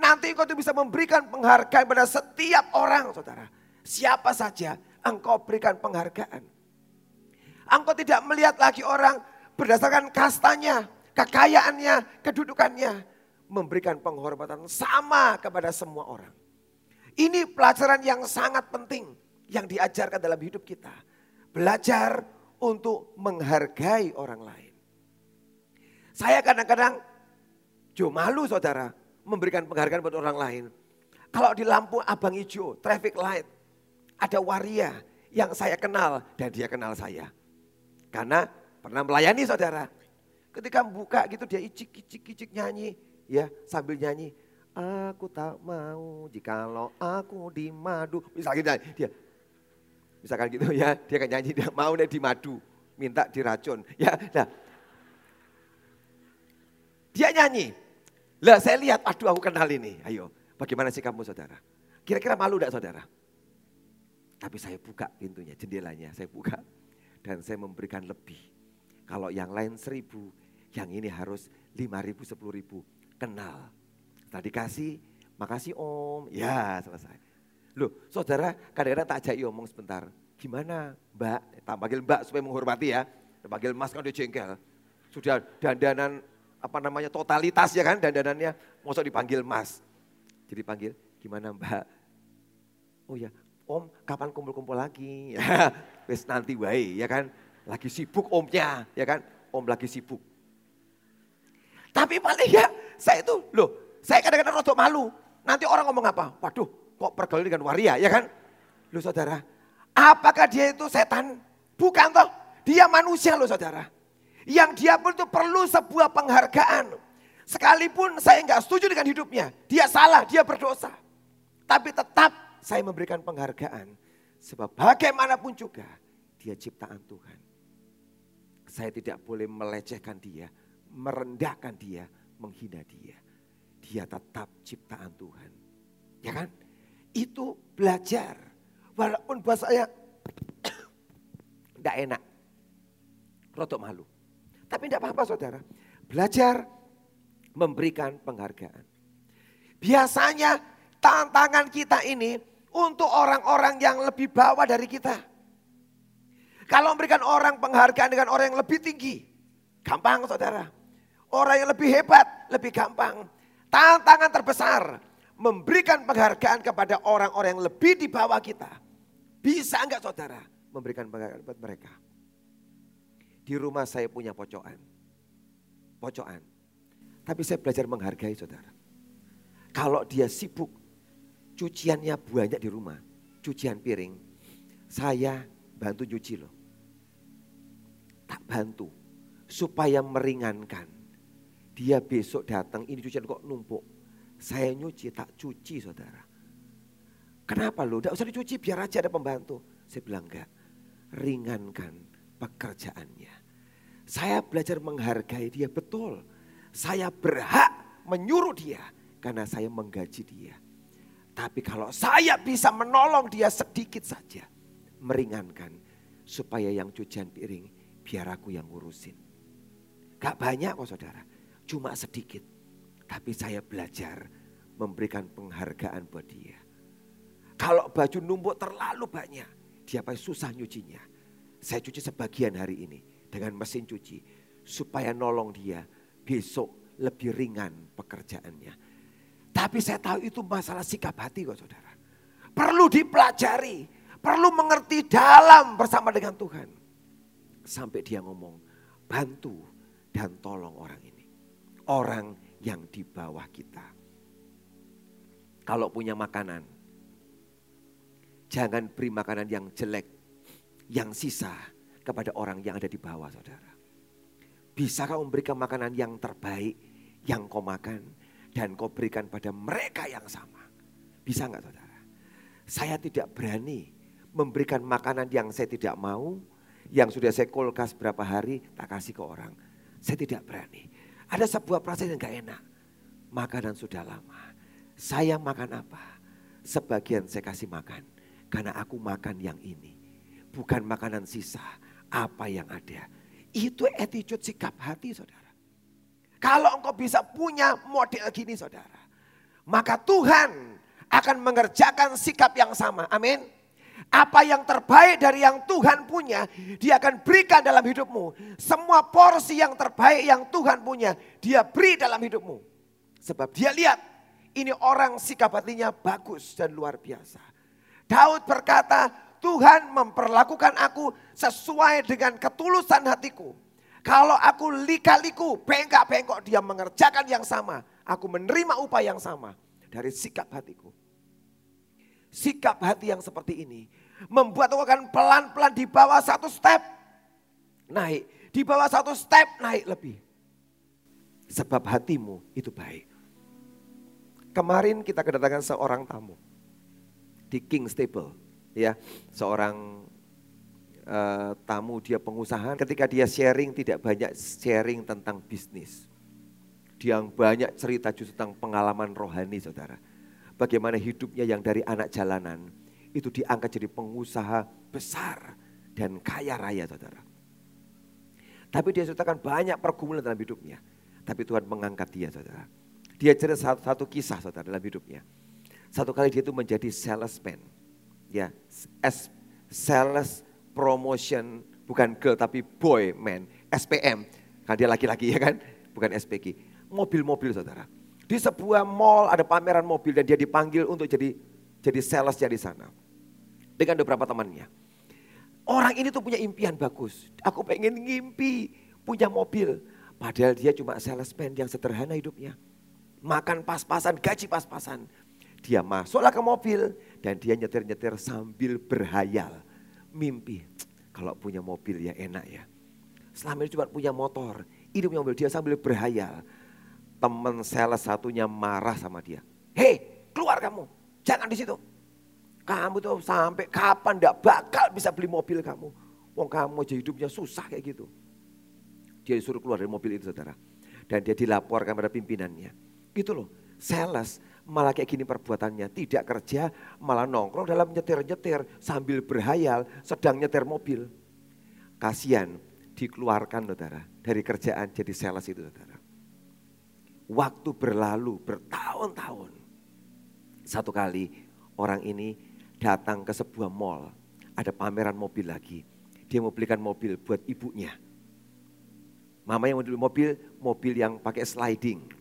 Nanti engkau bisa memberikan penghargaan pada setiap orang saudara. Siapa saja engkau berikan penghargaan. Engkau tidak melihat lagi orang berdasarkan kastanya, kekayaannya, kedudukannya. Memberikan penghormatan sama kepada semua orang. Ini pelajaran yang sangat penting yang diajarkan dalam hidup kita. Belajar untuk menghargai orang lain. Saya kadang-kadang jo malu saudara memberikan penghargaan buat orang lain. Kalau di lampu abang hijau, traffic light, ada waria yang saya kenal dan dia kenal saya. Karena pernah melayani saudara. Ketika buka gitu dia icik icik icik nyanyi ya sambil nyanyi aku tak mau jikalau aku di madu misalnya dia Misalkan gitu ya, dia kan nyanyi, dia mau nih di madu, minta diracun. Ya, nah. Dia nyanyi. Lah saya lihat, aduh aku kenal ini. Ayo, bagaimana sih kamu saudara? Kira-kira malu enggak saudara? Tapi saya buka pintunya, jendelanya saya buka. Dan saya memberikan lebih. Kalau yang lain seribu, yang ini harus lima ribu, sepuluh ribu. Kenal. Tadi kasih, makasih om. Ya selesai. Loh saudara kadang-kadang tak ajak omong sebentar. Gimana mbak? Tak panggil mbak supaya menghormati ya. Panggil mas kan dia jengkel. Sudah dandanan apa namanya totalitas ya kan dandanannya mau dipanggil mas. Jadi panggil gimana mbak? Oh ya om kapan kumpul-kumpul lagi? Wes nanti wae ya kan. Lagi sibuk omnya ya kan. Om lagi sibuk. Tapi paling ya saya itu loh saya kadang-kadang rotok malu. Nanti orang ngomong apa? Waduh kok pergaulan dengan waria ya kan? Loh saudara apakah dia itu setan? Bukan toh. Dia manusia loh saudara. Yang dia pun itu perlu sebuah penghargaan. Sekalipun saya nggak setuju dengan hidupnya. Dia salah, dia berdosa. Tapi tetap saya memberikan penghargaan. Sebab bagaimanapun juga dia ciptaan Tuhan. Saya tidak boleh melecehkan dia, merendahkan dia, menghina dia. Dia tetap ciptaan Tuhan. Ya kan? Itu belajar. Walaupun buat saya tidak enak. Rotok malu. Tapi tidak apa-apa saudara. Belajar memberikan penghargaan. Biasanya tantangan kita ini untuk orang-orang yang lebih bawah dari kita. Kalau memberikan orang penghargaan dengan orang yang lebih tinggi, gampang saudara. Orang yang lebih hebat, lebih gampang. Tantangan terbesar, memberikan penghargaan kepada orang-orang yang lebih di bawah kita. Bisa enggak saudara memberikan penghargaan buat mereka? Di rumah saya punya pocokan. Pocokan. Tapi saya belajar menghargai saudara. Kalau dia sibuk, cuciannya banyak di rumah. Cucian piring. Saya bantu cuci loh. Tak bantu. Supaya meringankan. Dia besok datang, ini cucian kok numpuk. Saya nyuci, tak cuci saudara. Kenapa lo? Tidak usah dicuci, biar aja ada pembantu. Saya bilang enggak. Ringankan pekerjaannya. Saya belajar menghargai dia betul. Saya berhak menyuruh dia karena saya menggaji dia. Tapi kalau saya bisa menolong dia sedikit saja, meringankan supaya yang cucian piring biar aku yang ngurusin. Gak banyak kok saudara, cuma sedikit. Tapi saya belajar memberikan penghargaan buat dia. Kalau baju numpuk terlalu banyak, dia pasti susah nyucinya. Saya cuci sebagian hari ini dengan mesin cuci supaya nolong dia besok lebih ringan pekerjaannya. Tapi saya tahu itu masalah sikap hati kok saudara. Perlu dipelajari, perlu mengerti dalam bersama dengan Tuhan. Sampai dia ngomong, bantu dan tolong orang ini. Orang yang di bawah kita. Kalau punya makanan, jangan beri makanan yang jelek, yang sisa kepada orang yang ada di bawah saudara. Bisakah memberikan makanan yang terbaik yang kau makan dan kau berikan pada mereka yang sama? Bisa enggak saudara? Saya tidak berani memberikan makanan yang saya tidak mau, yang sudah saya kulkas berapa hari tak kasih ke orang. Saya tidak berani. Ada sebuah perasaan yang gak enak. Makanan sudah lama. Saya makan apa? Sebagian saya kasih makan. Karena aku makan yang ini. Bukan makanan sisa apa yang ada. Itu attitude sikap hati saudara. Kalau engkau bisa punya model gini saudara. Maka Tuhan akan mengerjakan sikap yang sama. Amin. Apa yang terbaik dari yang Tuhan punya, dia akan berikan dalam hidupmu. Semua porsi yang terbaik yang Tuhan punya, dia beri dalam hidupmu. Sebab dia lihat, ini orang sikap hatinya bagus dan luar biasa. Daud berkata, Tuhan memperlakukan aku sesuai dengan ketulusan hatiku. Kalau aku lika-liku, bengkak-bengkok, dia mengerjakan yang sama. Aku menerima upah yang sama dari sikap hatiku. Sikap hati yang seperti ini membuat aku akan pelan-pelan di bawah satu step naik. Di bawah satu step naik lebih. Sebab hatimu itu baik. Kemarin kita kedatangan seorang tamu di King Stable ya seorang uh, tamu dia pengusaha ketika dia sharing tidak banyak sharing tentang bisnis. Dia yang banyak cerita justru tentang pengalaman rohani saudara. Bagaimana hidupnya yang dari anak jalanan itu diangkat jadi pengusaha besar dan kaya raya saudara. Tapi dia ceritakan banyak pergumulan dalam hidupnya. Tapi Tuhan mengangkat dia saudara. Dia cerita satu, satu kisah saudara dalam hidupnya. Satu kali dia itu menjadi salesman ya S sales promotion bukan girl tapi boy man SPM kan dia laki-laki ya kan bukan SPG, mobil-mobil saudara. Di sebuah mall ada pameran mobil dan dia dipanggil untuk jadi jadi salesnya di sana. Dengan beberapa temannya. Orang ini tuh punya impian bagus. Aku pengen ngimpi punya mobil. Padahal dia cuma salesman yang sederhana hidupnya. Makan pas-pasan, gaji pas-pasan. Dia masuklah ke mobil dan dia nyetir-nyetir sambil berhayal. Mimpi, kalau punya mobil ya enak ya. Selama ini cuma punya motor, ini punya mobil. Dia sambil berhayal. Teman sales satunya marah sama dia. Hei, keluar kamu. Jangan di situ. Kamu tuh sampai kapan ndak bakal bisa beli mobil kamu. Wong kamu aja hidupnya susah kayak gitu. Dia disuruh keluar dari mobil itu saudara. Dan dia dilaporkan pada pimpinannya. Gitu loh, sales malah kayak gini perbuatannya. Tidak kerja, malah nongkrong dalam nyetir-nyetir sambil berhayal sedang nyetir mobil. Kasihan dikeluarkan saudara dari kerjaan jadi sales itu saudara. Waktu berlalu bertahun-tahun. Satu kali orang ini datang ke sebuah mall. Ada pameran mobil lagi. Dia mau belikan mobil buat ibunya. Mama yang mau beli mobil, mobil yang pakai sliding.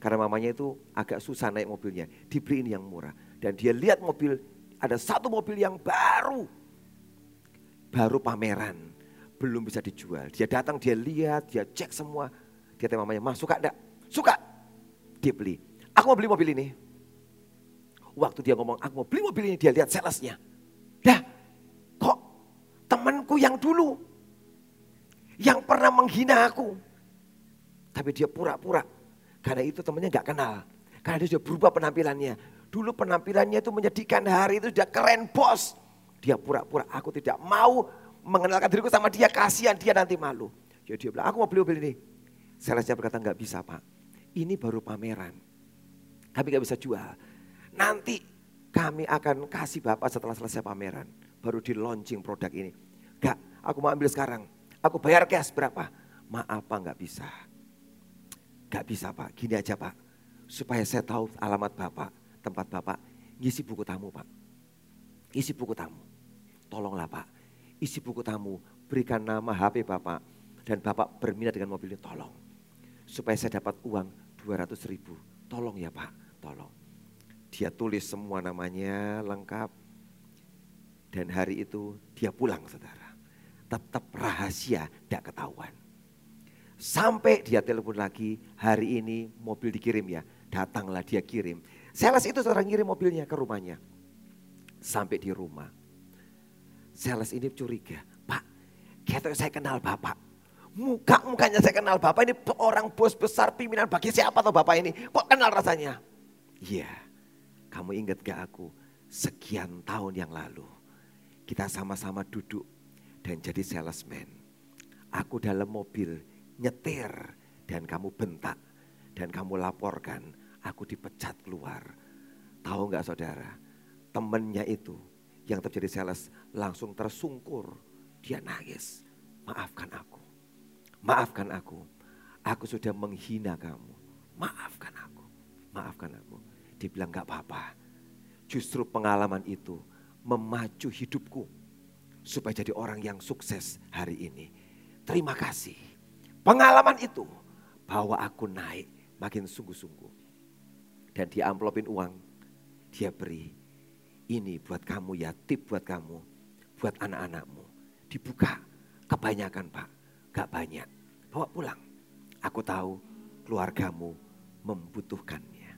Karena mamanya itu agak susah naik mobilnya. Dibeliin yang murah. Dan dia lihat mobil, ada satu mobil yang baru. Baru pameran. Belum bisa dijual. Dia datang, dia lihat, dia cek semua. Dia tanya mamanya, ma suka enggak? Suka. Dia beli. Aku mau beli mobil ini. Waktu dia ngomong, aku mau beli mobil ini, dia lihat salesnya. Dah, kok temanku yang dulu yang pernah menghina aku. Tapi dia pura-pura. Karena itu temannya gak kenal. Karena dia sudah berubah penampilannya. Dulu penampilannya itu menyedihkan, hari itu sudah keren bos. Dia pura-pura, aku tidak mau mengenalkan diriku sama dia, kasihan dia nanti malu. Jadi dia bilang, aku mau beli mobil ini. Salesnya berkata, nggak bisa pak, ini baru pameran. Kami nggak bisa jual. Nanti kami akan kasih bapak setelah selesai pameran. Baru di launching produk ini. Gak, aku mau ambil sekarang. Aku bayar cash berapa? Maaf pak nggak bisa. Gak bisa pak, gini aja pak. Supaya saya tahu alamat bapak, tempat bapak. Ngisi buku tamu pak. Isi buku tamu. Tolonglah pak, isi buku tamu. Berikan nama HP bapak. Dan bapak berminat dengan mobil ini, tolong. Supaya saya dapat uang 200 ribu. Tolong ya pak, tolong. Dia tulis semua namanya lengkap. Dan hari itu dia pulang saudara tetap rahasia, tidak ketahuan. Sampai dia telepon lagi, hari ini mobil dikirim ya, datanglah dia kirim. Sales itu seorang ngirim mobilnya ke rumahnya. Sampai di rumah. Sales ini curiga, Pak, kata saya kenal Bapak. Muka-mukanya saya kenal Bapak ini orang bos besar pimpinan bagi siapa tuh Bapak ini. Kok kenal rasanya? Iya, kamu ingat gak aku sekian tahun yang lalu. Kita sama-sama duduk dan jadi salesman. Aku dalam mobil nyetir dan kamu bentak dan kamu laporkan aku dipecat keluar. Tahu nggak saudara? Temennya itu yang terjadi sales langsung tersungkur. Dia nangis. Maafkan aku. Maafkan aku. Aku sudah menghina kamu. Maafkan aku. Maafkan aku. Dibilang nggak apa-apa. Justru pengalaman itu memacu hidupku supaya jadi orang yang sukses hari ini. Terima kasih. Pengalaman itu bawa aku naik makin sungguh-sungguh. Dan dia amplopin uang, dia beri. Ini buat kamu ya, tip buat kamu, buat anak-anakmu. Dibuka, kebanyakan pak, gak banyak. Bawa pulang. Aku tahu keluargamu membutuhkannya.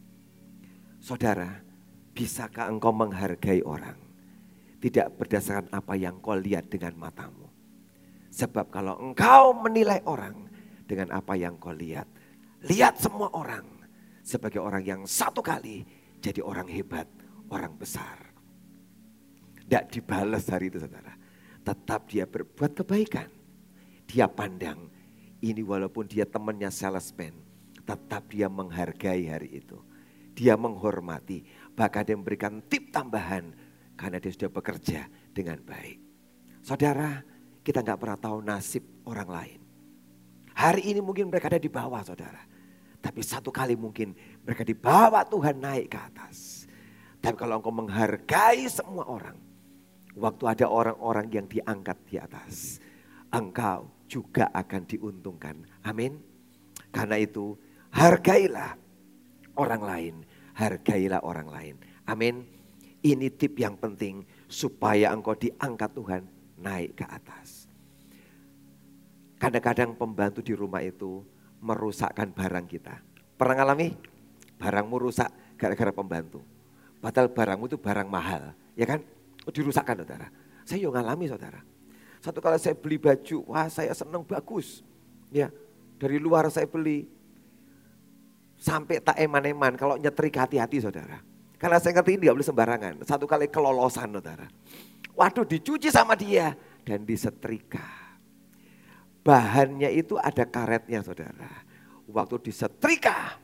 Saudara, bisakah engkau menghargai orang? tidak berdasarkan apa yang kau lihat dengan matamu. Sebab kalau engkau menilai orang dengan apa yang kau lihat, lihat semua orang sebagai orang yang satu kali jadi orang hebat, orang besar. Tidak dibalas hari itu saudara. Tetap dia berbuat kebaikan. Dia pandang ini walaupun dia temannya salesman, tetap dia menghargai hari itu. Dia menghormati, bahkan dia memberikan tip tambahan karena dia sudah bekerja dengan baik. Saudara, kita nggak pernah tahu nasib orang lain. Hari ini mungkin mereka ada di bawah saudara. Tapi satu kali mungkin mereka dibawa Tuhan naik ke atas. Tapi kalau engkau menghargai semua orang. Waktu ada orang-orang yang diangkat di atas. Engkau juga akan diuntungkan. Amin. Karena itu hargailah orang lain, hargailah orang lain. Amin. Ini tip yang penting supaya engkau diangkat Tuhan naik ke atas. Kadang-kadang pembantu di rumah itu merusakkan barang kita. Pernah ngalami? Barangmu rusak gara-gara pembantu. Padahal barangmu itu barang mahal, ya kan? Oh, dirusakkan saudara. Saya juga ngalami saudara. Satu kali saya beli baju, wah saya senang bagus. Ya, dari luar saya beli. Sampai tak eman-eman, kalau nyetrik hati-hati saudara. Karena saya ngerti ini gak boleh sembarangan. Satu kali kelolosan saudara. Waduh dicuci sama dia dan disetrika. Bahannya itu ada karetnya saudara. Waktu disetrika,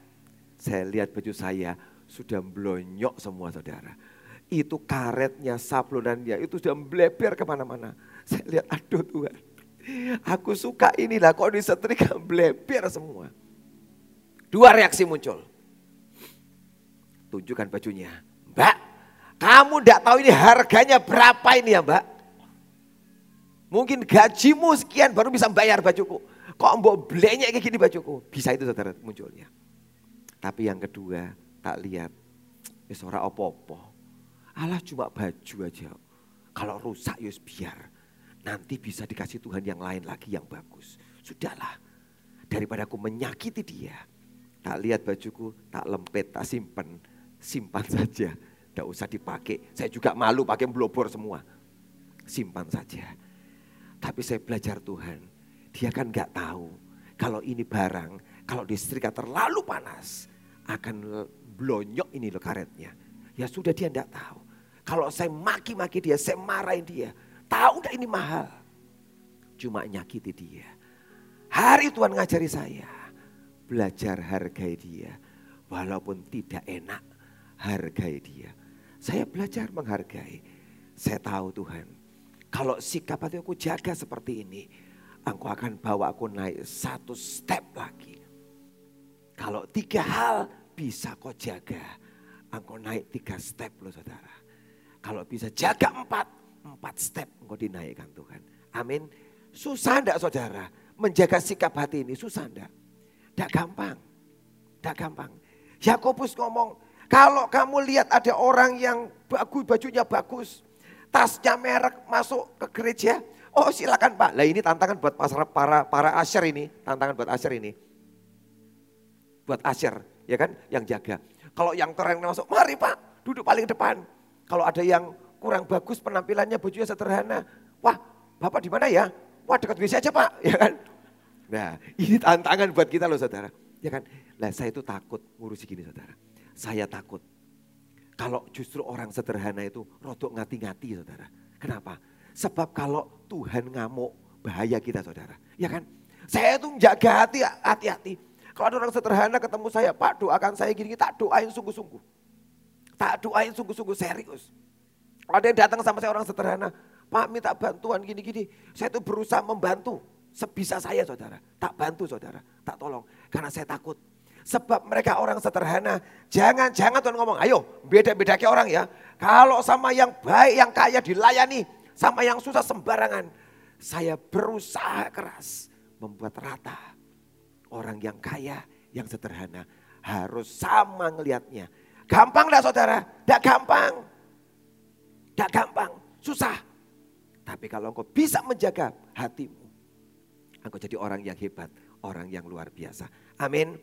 saya lihat baju saya sudah blonyok semua saudara. Itu karetnya, sablonannya, itu sudah melebar ke mana-mana. Saya lihat, aduh Tuhan. Aku suka inilah, kok disetrika melebar semua. Dua reaksi muncul. Tunjukkan bajunya. Mbak, kamu tidak tahu ini harganya berapa ini ya mbak? Mungkin gajimu sekian baru bisa bayar bajuku. Kok mbok belenya kayak gini bajuku? Bisa itu saudara munculnya. Tapi yang kedua, tak lihat. Ya ora opo-opo. Allah cuma baju aja. Kalau rusak ya biar. Nanti bisa dikasih Tuhan yang lain lagi yang bagus. Sudahlah. Daripada aku menyakiti dia. Tak lihat bajuku, tak lempet, tak simpan. Simpan saja. Tidak usah dipakai. Saya juga malu pakai blobor semua. Simpan saja. Tapi saya belajar Tuhan. Dia kan gak tahu. Kalau ini barang, kalau disetrika terlalu panas. Akan blonyok ini loh karetnya. Ya sudah dia tidak tahu. Kalau saya maki-maki dia, saya marahin dia. Tahu gak ini mahal. Cuma nyakiti dia. Hari Tuhan ngajari saya. Belajar hargai dia. Walaupun tidak enak, hargai dia. Saya belajar menghargai. Saya tahu Tuhan. Kalau sikap hati aku jaga seperti ini. Engkau akan bawa aku naik satu step lagi. Kalau tiga hal bisa kau jaga. Engkau naik tiga step loh saudara. Kalau bisa jaga empat, empat step engkau dinaikkan Tuhan. Amin. Susah enggak saudara? Menjaga sikap hati ini susah enggak? Enggak gampang. Enggak gampang. Yakobus ngomong, kalau kamu lihat ada orang yang bagus, bajunya bagus, tasnya merek masuk ke gereja, oh silakan Pak. Lah ini tantangan buat para para asher ini, tantangan buat asher ini. Buat asher, ya kan, yang jaga. Kalau yang keren masuk, mari Pak, duduk paling depan. Kalau ada yang kurang bagus penampilannya, bajunya sederhana, wah Bapak di mana ya? Wah dekat WC aja Pak, ya kan. Nah ini tantangan buat kita loh saudara. Ya kan, lah saya itu takut ngurusi gini saudara. Saya takut. Kalau justru orang sederhana itu rodok ngati-ngati saudara. Kenapa? Sebab kalau Tuhan ngamuk bahaya kita saudara. Ya kan? Saya itu menjaga hati, hati-hati. Kalau ada orang sederhana ketemu saya, Pak doakan saya gini, tak doain sungguh-sungguh. Tak doain sungguh-sungguh serius. Ada yang datang sama saya orang sederhana, Pak minta bantuan gini-gini. Saya itu berusaha membantu sebisa saya saudara. Tak bantu saudara, tak tolong. Karena saya takut. Sebab mereka orang sederhana. Jangan-jangan Tuhan ngomong, ayo beda-beda ke orang ya. Kalau sama yang baik, yang kaya dilayani. Sama yang susah sembarangan. Saya berusaha keras membuat rata Orang yang kaya, yang sederhana harus sama ngelihatnya. Gampang dah saudara? Tidak gampang. Tidak gampang, susah. Tapi kalau engkau bisa menjaga hatimu, engkau jadi orang yang hebat, orang yang luar biasa. Amin.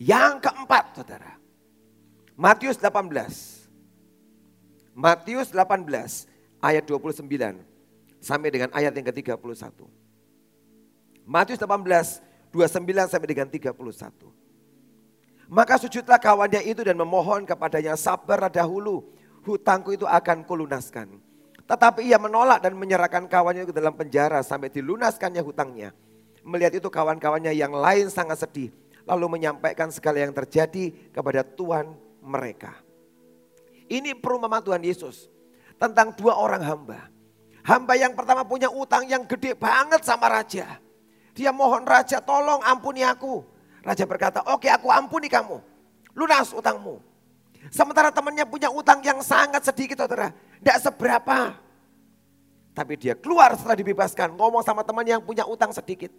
Yang keempat saudara, Matius 18. Matius 18 ayat 29 sampai dengan ayat yang ke-31. Matius 18 29 sampai dengan 31. Maka sujudlah kawannya itu dan memohon kepadanya sabar dahulu. Hutangku itu akan kulunaskan. Tetapi ia menolak dan menyerahkan kawannya ke dalam penjara sampai dilunaskannya hutangnya. Melihat itu kawan-kawannya yang lain sangat sedih. Lalu menyampaikan segala yang terjadi kepada Tuhan mereka. Ini perumpamaan Tuhan Yesus. Tentang dua orang hamba. Hamba yang pertama punya utang yang gede banget sama raja. Dia mohon raja tolong ampuni aku. Raja berkata oke aku ampuni kamu. Lunas utangmu. Sementara temannya punya utang yang sangat sedikit saudara. Tidak seberapa. Tapi dia keluar setelah dibebaskan. Ngomong sama teman yang punya utang sedikit.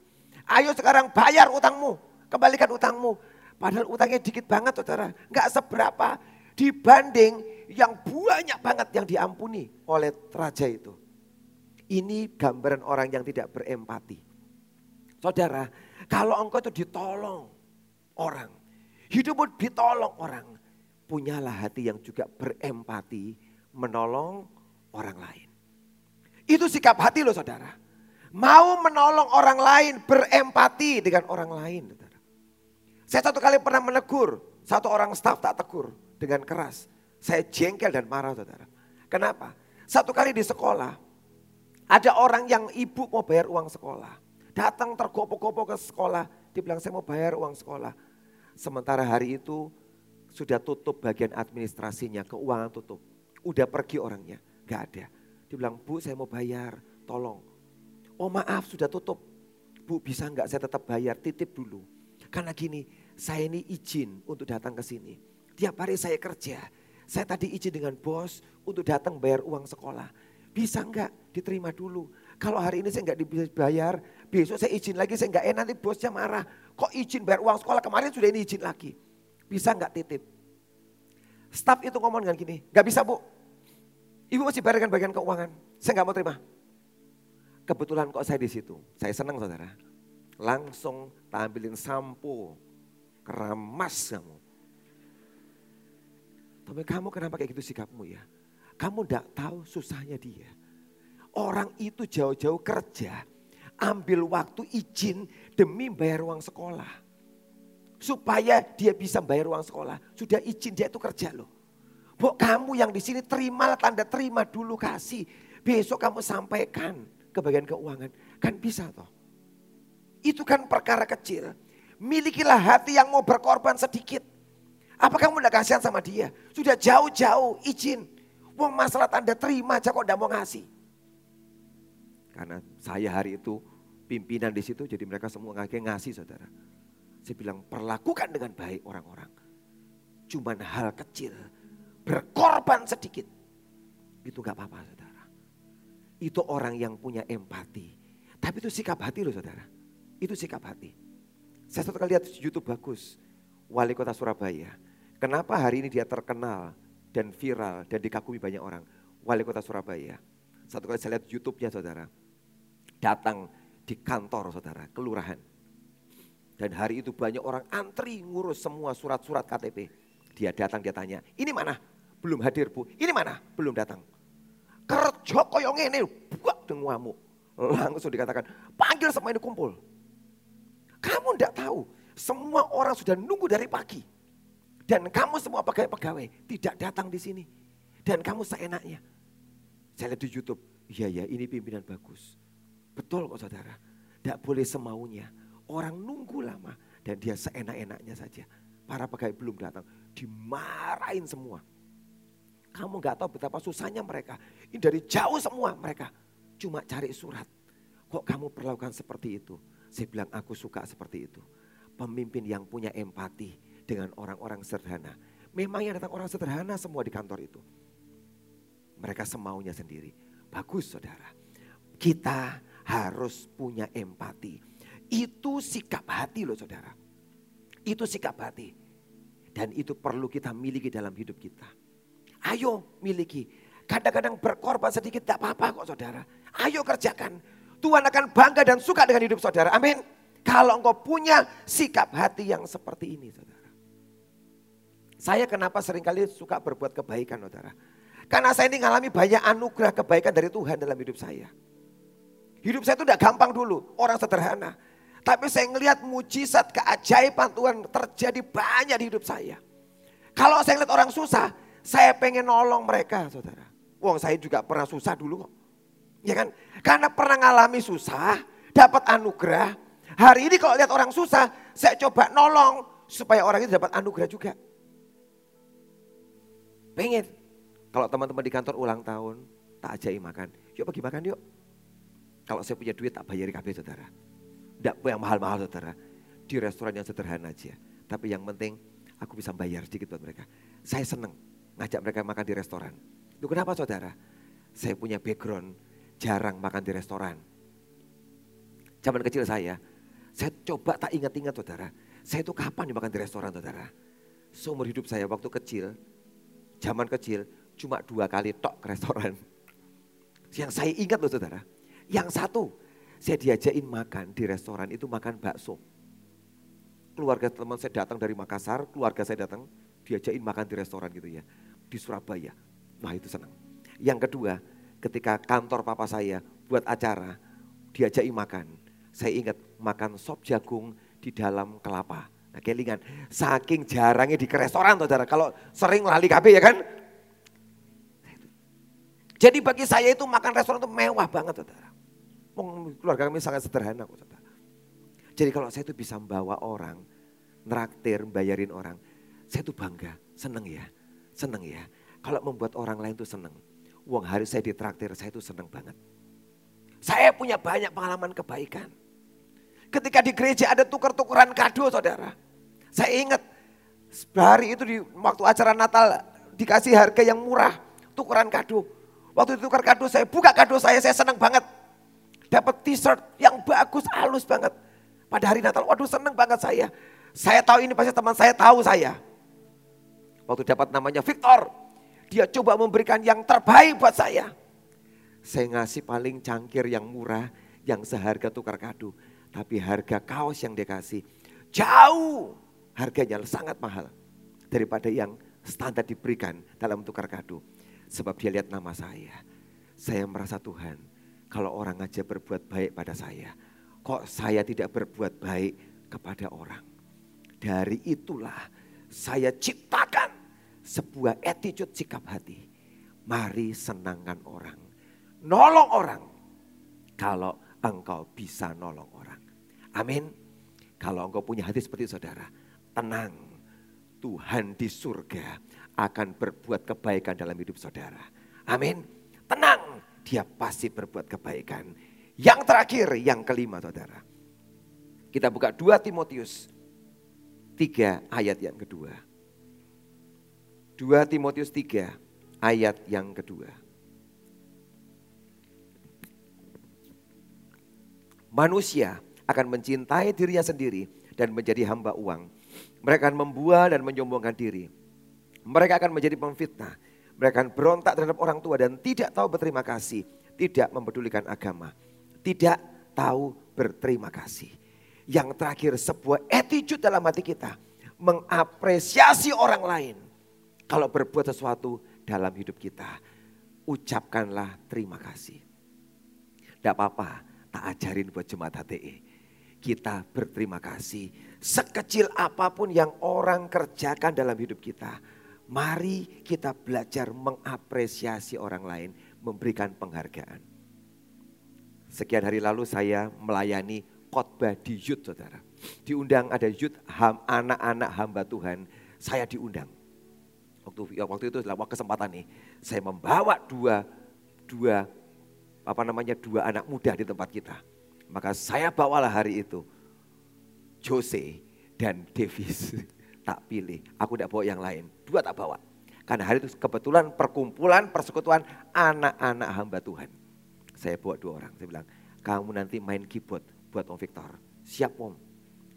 Ayo sekarang bayar utangmu. Kembalikan utangmu. Padahal utangnya dikit banget saudara, nggak seberapa dibanding yang banyak banget yang diampuni oleh raja itu. Ini gambaran orang yang tidak berempati. Saudara, kalau engkau itu ditolong orang, hidupmu ditolong orang, punyalah hati yang juga berempati menolong orang lain. Itu sikap hati loh saudara. Mau menolong orang lain, berempati dengan orang lain. Saudara. Saya satu kali pernah menegur, satu orang staf tak tegur dengan keras. Saya jengkel dan marah saudara. Kenapa? Satu kali di sekolah, ada orang yang ibu mau bayar uang sekolah. Datang tergopoh-gopoh ke sekolah, dibilang saya mau bayar uang sekolah. Sementara hari itu sudah tutup bagian administrasinya, keuangan tutup. Udah pergi orangnya, gak ada. Dibilang, bu saya mau bayar, tolong. Oh maaf sudah tutup. Bu bisa nggak saya tetap bayar, titip dulu. Karena gini, saya ini izin untuk datang ke sini. Tiap hari saya kerja, saya tadi izin dengan bos untuk datang bayar uang sekolah. Bisa nggak diterima dulu. Kalau hari ini saya nggak dibayar, besok saya izin lagi, saya nggak enak nanti bosnya marah. Kok izin bayar uang sekolah kemarin sudah ini izin lagi. Bisa nggak titip? Staff itu ngomong dengan gini, nggak bisa bu. Ibu masih bayarkan bagian keuangan, saya nggak mau terima. Kebetulan kok saya di situ, saya senang saudara. Langsung tampilin sampo, keramas kamu. Tapi kamu kenapa kayak gitu sikapmu ya? Kamu tidak tahu susahnya dia. Orang itu jauh-jauh kerja, ambil waktu izin demi bayar uang sekolah. Supaya dia bisa bayar uang sekolah. Sudah izin dia itu kerja loh. Bu kamu yang di sini terima tanda terima dulu kasih. Besok kamu sampaikan ke bagian keuangan. Kan bisa toh. Itu kan perkara kecil. Milikilah hati yang mau berkorban sedikit. Apa kamu tidak kasihan sama dia? Sudah jauh-jauh izin. Wong masalah tanda terima aja kok tidak mau ngasih. Karena saya hari itu pimpinan di situ jadi mereka semua ngasih ngasih saudara. Saya bilang perlakukan dengan baik orang-orang. Cuman hal kecil, berkorban sedikit. Itu gak apa-apa saudara. Itu orang yang punya empati. Tapi itu sikap hati loh saudara. Itu sikap hati. Saya satu kali lihat Youtube bagus. Wali kota Surabaya. Kenapa hari ini dia terkenal dan viral dan dikagumi banyak orang. Wali kota Surabaya. Satu kali saya lihat Youtube-nya saudara. Datang di kantor saudara, kelurahan dan hari itu banyak orang antri ngurus semua surat-surat KTP. Dia datang, dia tanya, ini mana? Belum hadir bu. Ini mana? Belum datang. Kerja koyong ini, buat denguamu. Langsung dikatakan, panggil semua ini kumpul. Kamu tidak tahu, semua orang sudah nunggu dari pagi. Dan kamu semua pegawai-pegawai tidak datang di sini. Dan kamu seenaknya. Saya lihat di Youtube, iya ya ini pimpinan bagus. Betul kok saudara, tidak boleh semaunya Orang nunggu lama dan dia seenak-enaknya saja. Para pegawai belum datang, dimarahin semua. Kamu nggak tahu betapa susahnya mereka. Ini dari jauh semua mereka. Cuma cari surat. Kok kamu perlakukan seperti itu? Saya bilang aku suka seperti itu. Pemimpin yang punya empati dengan orang-orang sederhana. Memang yang datang orang sederhana semua di kantor itu. Mereka semaunya sendiri. Bagus saudara. Kita harus punya empati itu sikap hati loh saudara. Itu sikap hati. Dan itu perlu kita miliki dalam hidup kita. Ayo miliki. Kadang-kadang berkorban sedikit tidak apa-apa kok saudara. Ayo kerjakan. Tuhan akan bangga dan suka dengan hidup saudara. Amin. Kalau engkau punya sikap hati yang seperti ini saudara. Saya kenapa sering kali suka berbuat kebaikan saudara. Karena saya ini mengalami banyak anugerah kebaikan dari Tuhan dalam hidup saya. Hidup saya itu tidak gampang dulu, orang sederhana. Tapi saya ngelihat mujizat keajaiban Tuhan terjadi banyak di hidup saya. Kalau saya ngeliat orang susah, saya pengen nolong mereka saudara. Wong saya juga pernah susah dulu kok. Ya kan? Karena pernah ngalami susah, dapat anugerah. Hari ini kalau lihat orang susah, saya coba nolong supaya orang itu dapat anugerah juga. Pengen. Kalau teman-teman di kantor ulang tahun, tak ajai makan. Yuk pergi makan yuk. Kalau saya punya duit tak bayar KB saudara. Tidak yang mahal-mahal saudara. Di restoran yang sederhana aja. Tapi yang penting aku bisa bayar sedikit buat mereka. Saya senang ngajak mereka makan di restoran. Itu kenapa saudara? Saya punya background jarang makan di restoran. Zaman kecil saya, saya coba tak ingat-ingat saudara. Saya itu kapan dimakan di restoran saudara? Seumur hidup saya waktu kecil, zaman kecil cuma dua kali tok ke restoran. Yang saya ingat loh saudara. Yang satu, saya diajakin makan di restoran itu makan bakso. Keluarga teman saya datang dari Makassar, keluarga saya datang diajakin makan di restoran gitu ya. Di Surabaya. Wah itu senang. Yang kedua, ketika kantor papa saya buat acara, diajakin makan. Saya ingat makan sop jagung di dalam kelapa. Nah kelingan, saking jarangnya di restoran saudara. Kalau sering lali KB ya kan, jadi bagi saya itu makan restoran itu mewah banget saudara. Keluarga kami sangat sederhana kok saudara. Jadi kalau saya itu bisa membawa orang, neraktir, bayarin orang, saya itu bangga, seneng ya, seneng ya. Kalau membuat orang lain itu seneng. Uang hari saya ditraktir, saya itu seneng banget. Saya punya banyak pengalaman kebaikan. Ketika di gereja ada tukar-tukaran kado saudara. Saya ingat hari itu di waktu acara Natal dikasih harga yang murah, tukaran kado. Waktu itu tukar kado saya, buka kado saya, saya senang banget. Dapat t-shirt yang bagus, halus banget. Pada hari Natal, waduh senang banget saya. Saya tahu ini pasti teman saya tahu saya. Waktu dapat namanya Victor, dia coba memberikan yang terbaik buat saya. Saya ngasih paling cangkir yang murah, yang seharga tukar kado. Tapi harga kaos yang dia kasih jauh harganya sangat mahal daripada yang standar diberikan dalam tukar kado. Sebab dia lihat nama saya. Saya merasa Tuhan, kalau orang aja berbuat baik pada saya, kok saya tidak berbuat baik kepada orang. Dari itulah saya ciptakan sebuah attitude sikap hati. Mari senangkan orang. Nolong orang. Kalau engkau bisa nolong orang. Amin. Kalau engkau punya hati seperti saudara, tenang. Tuhan di surga akan berbuat kebaikan dalam hidup saudara. Amin. Tenang, dia pasti berbuat kebaikan. Yang terakhir, yang kelima saudara. Kita buka 2 Timotius 3 ayat yang kedua. 2 Timotius 3 ayat yang kedua. Manusia akan mencintai dirinya sendiri dan menjadi hamba uang. Mereka akan membual dan menyombongkan diri mereka akan menjadi pemfitnah. Mereka akan berontak terhadap orang tua dan tidak tahu berterima kasih. Tidak mempedulikan agama. Tidak tahu berterima kasih. Yang terakhir sebuah attitude dalam hati kita. Mengapresiasi orang lain. Kalau berbuat sesuatu dalam hidup kita. Ucapkanlah terima kasih. Tidak apa-apa, tak ajarin buat jemaat HTE. Kita berterima kasih. Sekecil apa pun yang orang kerjakan dalam hidup kita Mari kita belajar mengapresiasi orang lain, memberikan penghargaan. Sekian hari lalu saya melayani khotbah di Yud, saudara. Diundang ada Yud anak-anak hamba Tuhan, saya diundang. Waktu ya, waktu itu adalah kesempatan nih, saya membawa dua dua apa namanya dua anak muda di tempat kita. Maka saya bawalah hari itu Jose dan Davis. tak pilih. Aku tidak bawa yang lain. Dua tak bawa. Karena hari itu kebetulan perkumpulan, persekutuan anak-anak hamba Tuhan. Saya bawa dua orang. Saya bilang, kamu nanti main keyboard buat Om Victor. Siap Om.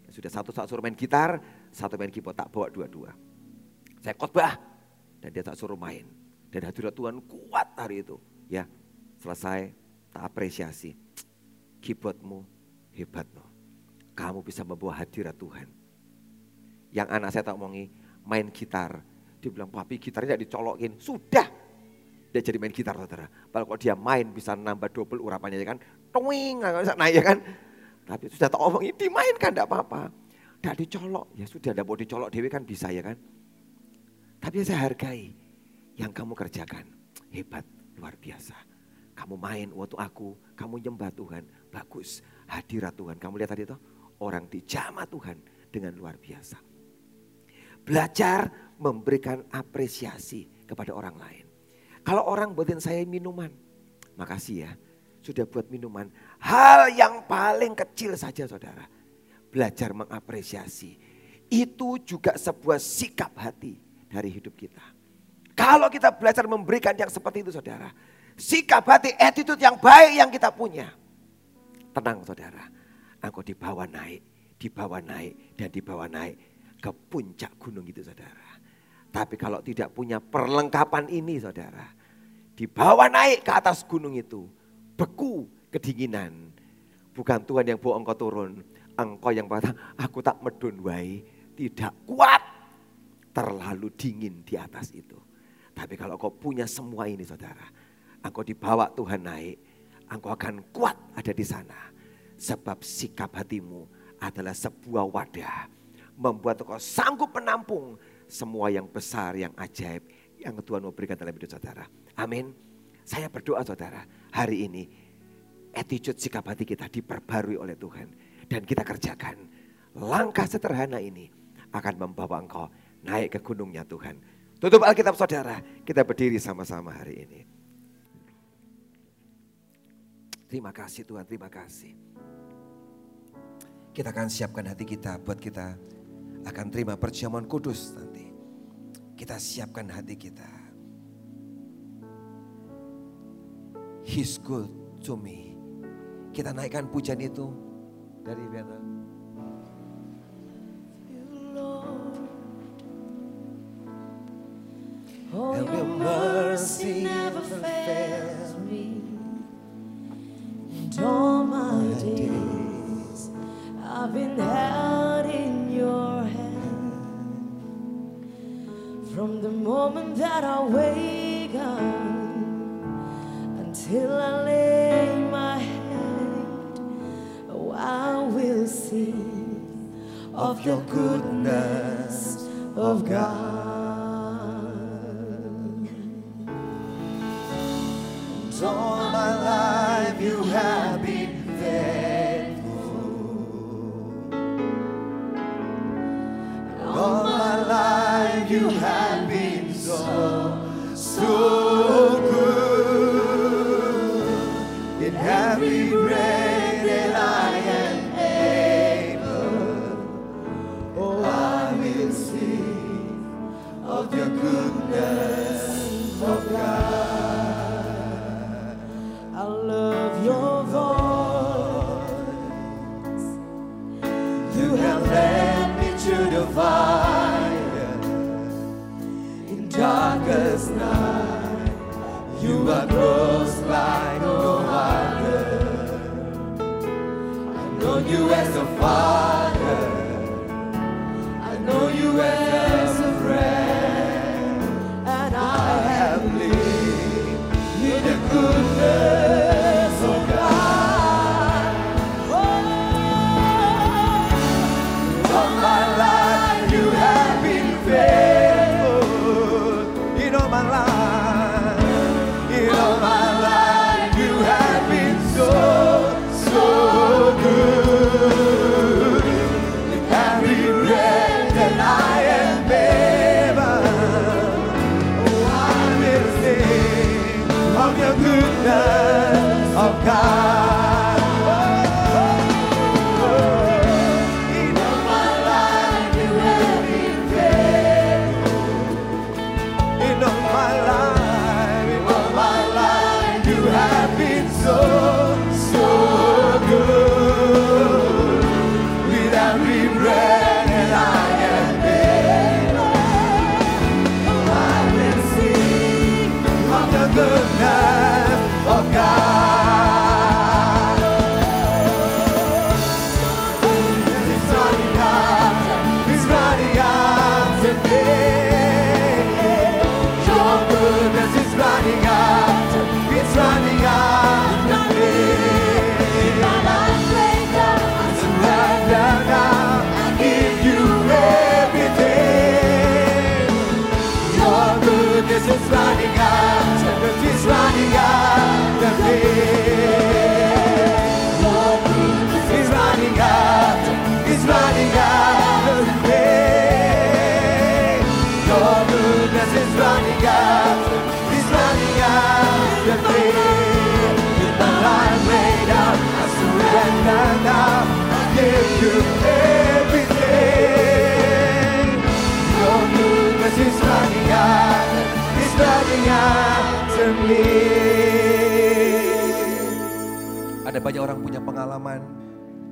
Sudah satu saat suruh main gitar, satu main keyboard. Tak bawa dua-dua. Saya khotbah. Dan dia tak suruh main. Dan hadirat Tuhan kuat hari itu. Ya, selesai tak apresiasi. Keyboardmu hebat loh. Kamu bisa membawa hadirat Tuhan yang anak saya tak omongi main gitar. Dia bilang, papi gitarnya dicolokin. Sudah. Dia jadi main gitar saudara. Kalau kok dia main bisa nambah double urapannya ya kan. Twing, naik ya kan. Tapi sudah tak omongin, dimainkan tidak apa-apa. Tidak dicolok, ya sudah tidak mau dicolok dewi kan bisa ya kan. Tapi saya hargai yang kamu kerjakan. Hebat, luar biasa. Kamu main waktu aku, kamu nyembah Tuhan. Bagus, hadirat Tuhan. Kamu lihat tadi itu, orang dijamah Tuhan dengan luar biasa. Belajar memberikan apresiasi kepada orang lain. Kalau orang buatin saya minuman, makasih ya sudah buat minuman. Hal yang paling kecil saja saudara. Belajar mengapresiasi. Itu juga sebuah sikap hati dari hidup kita. Kalau kita belajar memberikan yang seperti itu saudara. Sikap hati, attitude yang baik yang kita punya. Tenang saudara, engkau dibawa naik dibawa naik dan dibawa naik ke puncak gunung itu saudara. Tapi kalau tidak punya perlengkapan ini saudara, dibawa naik ke atas gunung itu, beku kedinginan. Bukan Tuhan yang bawa engkau turun, engkau yang berkata, aku tak medun wai, tidak kuat. Terlalu dingin di atas itu. Tapi kalau kau punya semua ini saudara, engkau dibawa Tuhan naik, engkau akan kuat ada di sana. Sebab sikap hatimu adalah sebuah wadah. Membuat engkau sanggup menampung semua yang besar, yang ajaib, yang Tuhan mau berikan dalam hidup saudara. Amin. Saya berdoa saudara, hari ini attitude sikap hati kita diperbarui oleh Tuhan. Dan kita kerjakan. Langkah sederhana ini akan membawa engkau naik ke gunungnya Tuhan. Tutup Alkitab saudara, kita berdiri sama-sama hari ini. Terima kasih Tuhan, terima kasih. Kita akan siapkan hati kita buat kita akan terima perjamuan kudus nanti. Kita siapkan hati kita. He's good to me. Kita naikkan pujian itu dari Vietnam.
Oh,
And
your
your mercy
never fails me. And all my days I've been held in your hand. From the moment that I wake up until I lay my head, oh, I will sing of the goodness of God.
All you as a father. Ada banyak orang punya pengalaman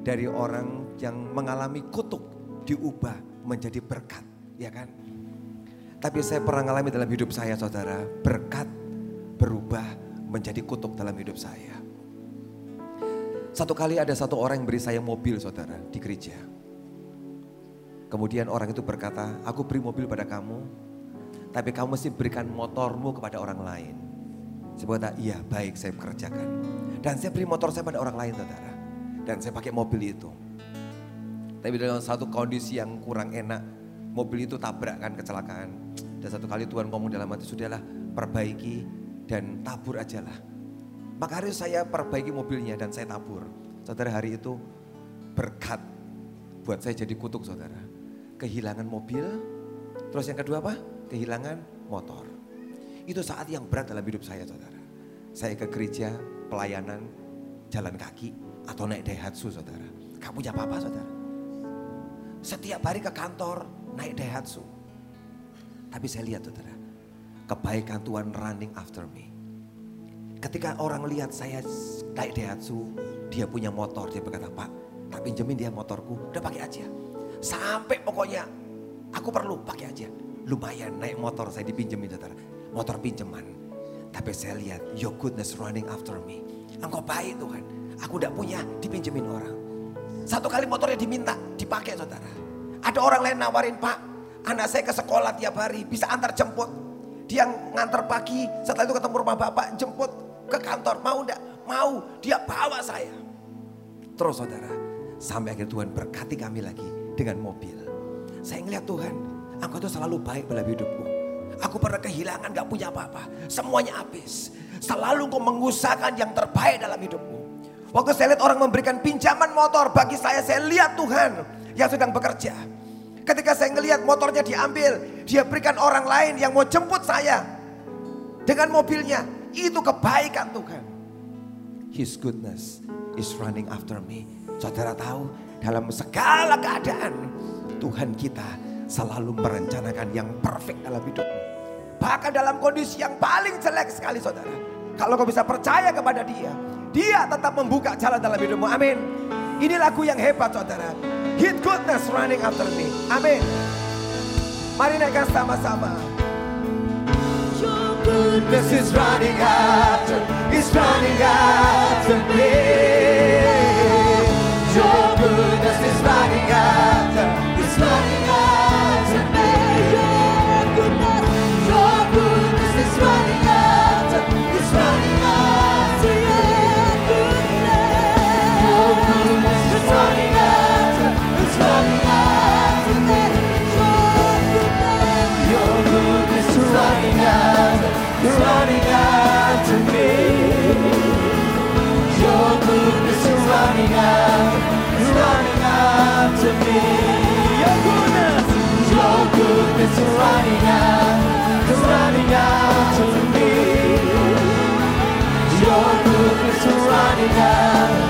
dari orang yang mengalami kutuk diubah menjadi berkat, ya kan? Tapi saya pernah mengalami dalam hidup saya saudara, berkat berubah menjadi kutuk dalam hidup saya. Satu kali ada satu orang yang beri saya mobil saudara di gereja. Kemudian orang itu berkata, aku beri mobil pada kamu, tapi kamu mesti berikan motormu kepada orang lain. Saya berkata, iya baik saya kerjakan. Dan saya beri motor saya pada orang lain saudara. Dan saya pakai mobil itu. Tapi dalam satu kondisi yang kurang enak, mobil itu tabrak kan kecelakaan. Dan satu kali Tuhan ngomong dalam hati, sudahlah perbaiki dan tabur aja lah. Maka hari saya perbaiki mobilnya dan saya tabur. Saudara hari itu berkat buat saya jadi kutuk saudara. Kehilangan mobil, terus yang kedua apa? Kehilangan motor. Itu saat yang berat dalam hidup saya saudara. Saya ke gereja, pelayanan, jalan kaki atau naik Daihatsu saudara. Kamu punya apa-apa saudara? Setiap hari ke kantor naik Daihatsu. Tapi saya lihat saudara, kebaikan Tuhan running after me. Ketika orang lihat saya naik Daihatsu, dia punya motor, dia berkata, Pak, tak pinjemin dia motorku, udah pakai aja. Sampai pokoknya aku perlu pakai aja. Lumayan naik motor saya dipinjemin saudara. Motor pinjaman. Tapi saya lihat your goodness running after me. Engkau baik Tuhan. Aku udah punya dipinjemin orang. Satu kali motornya diminta dipakai saudara. Ada orang lain nawarin pak anak saya ke sekolah tiap hari bisa antar jemput. Dia ngantar pagi setelah itu ketemu rumah bapak jemput ke kantor mau enggak? Mau dia bawa saya. Terus saudara sampai akhir Tuhan berkati kami lagi dengan mobil. Saya ngeliat Tuhan, engkau itu selalu baik dalam hidupku. Aku pernah kehilangan gak punya apa-apa. Semuanya habis. Selalu engkau mengusahakan yang terbaik dalam hidupmu. Waktu saya lihat orang memberikan pinjaman motor bagi saya, saya lihat Tuhan yang sedang bekerja. Ketika saya ngelihat motornya diambil, dia berikan orang lain yang mau jemput saya dengan mobilnya. Itu kebaikan Tuhan. His goodness is running after me. Saudara tahu, dalam segala keadaan Tuhan kita selalu merencanakan yang perfect dalam hidupmu. Bahkan dalam kondisi yang paling jelek sekali saudara. Kalau kau bisa percaya kepada dia, dia tetap membuka jalan dalam hidupmu. Amin. Ini lagu yang hebat saudara. His goodness running after me. Amin. Mari naikkan sama-sama.
Your goodness
is running after, is running after me. Your goodness is running after, me.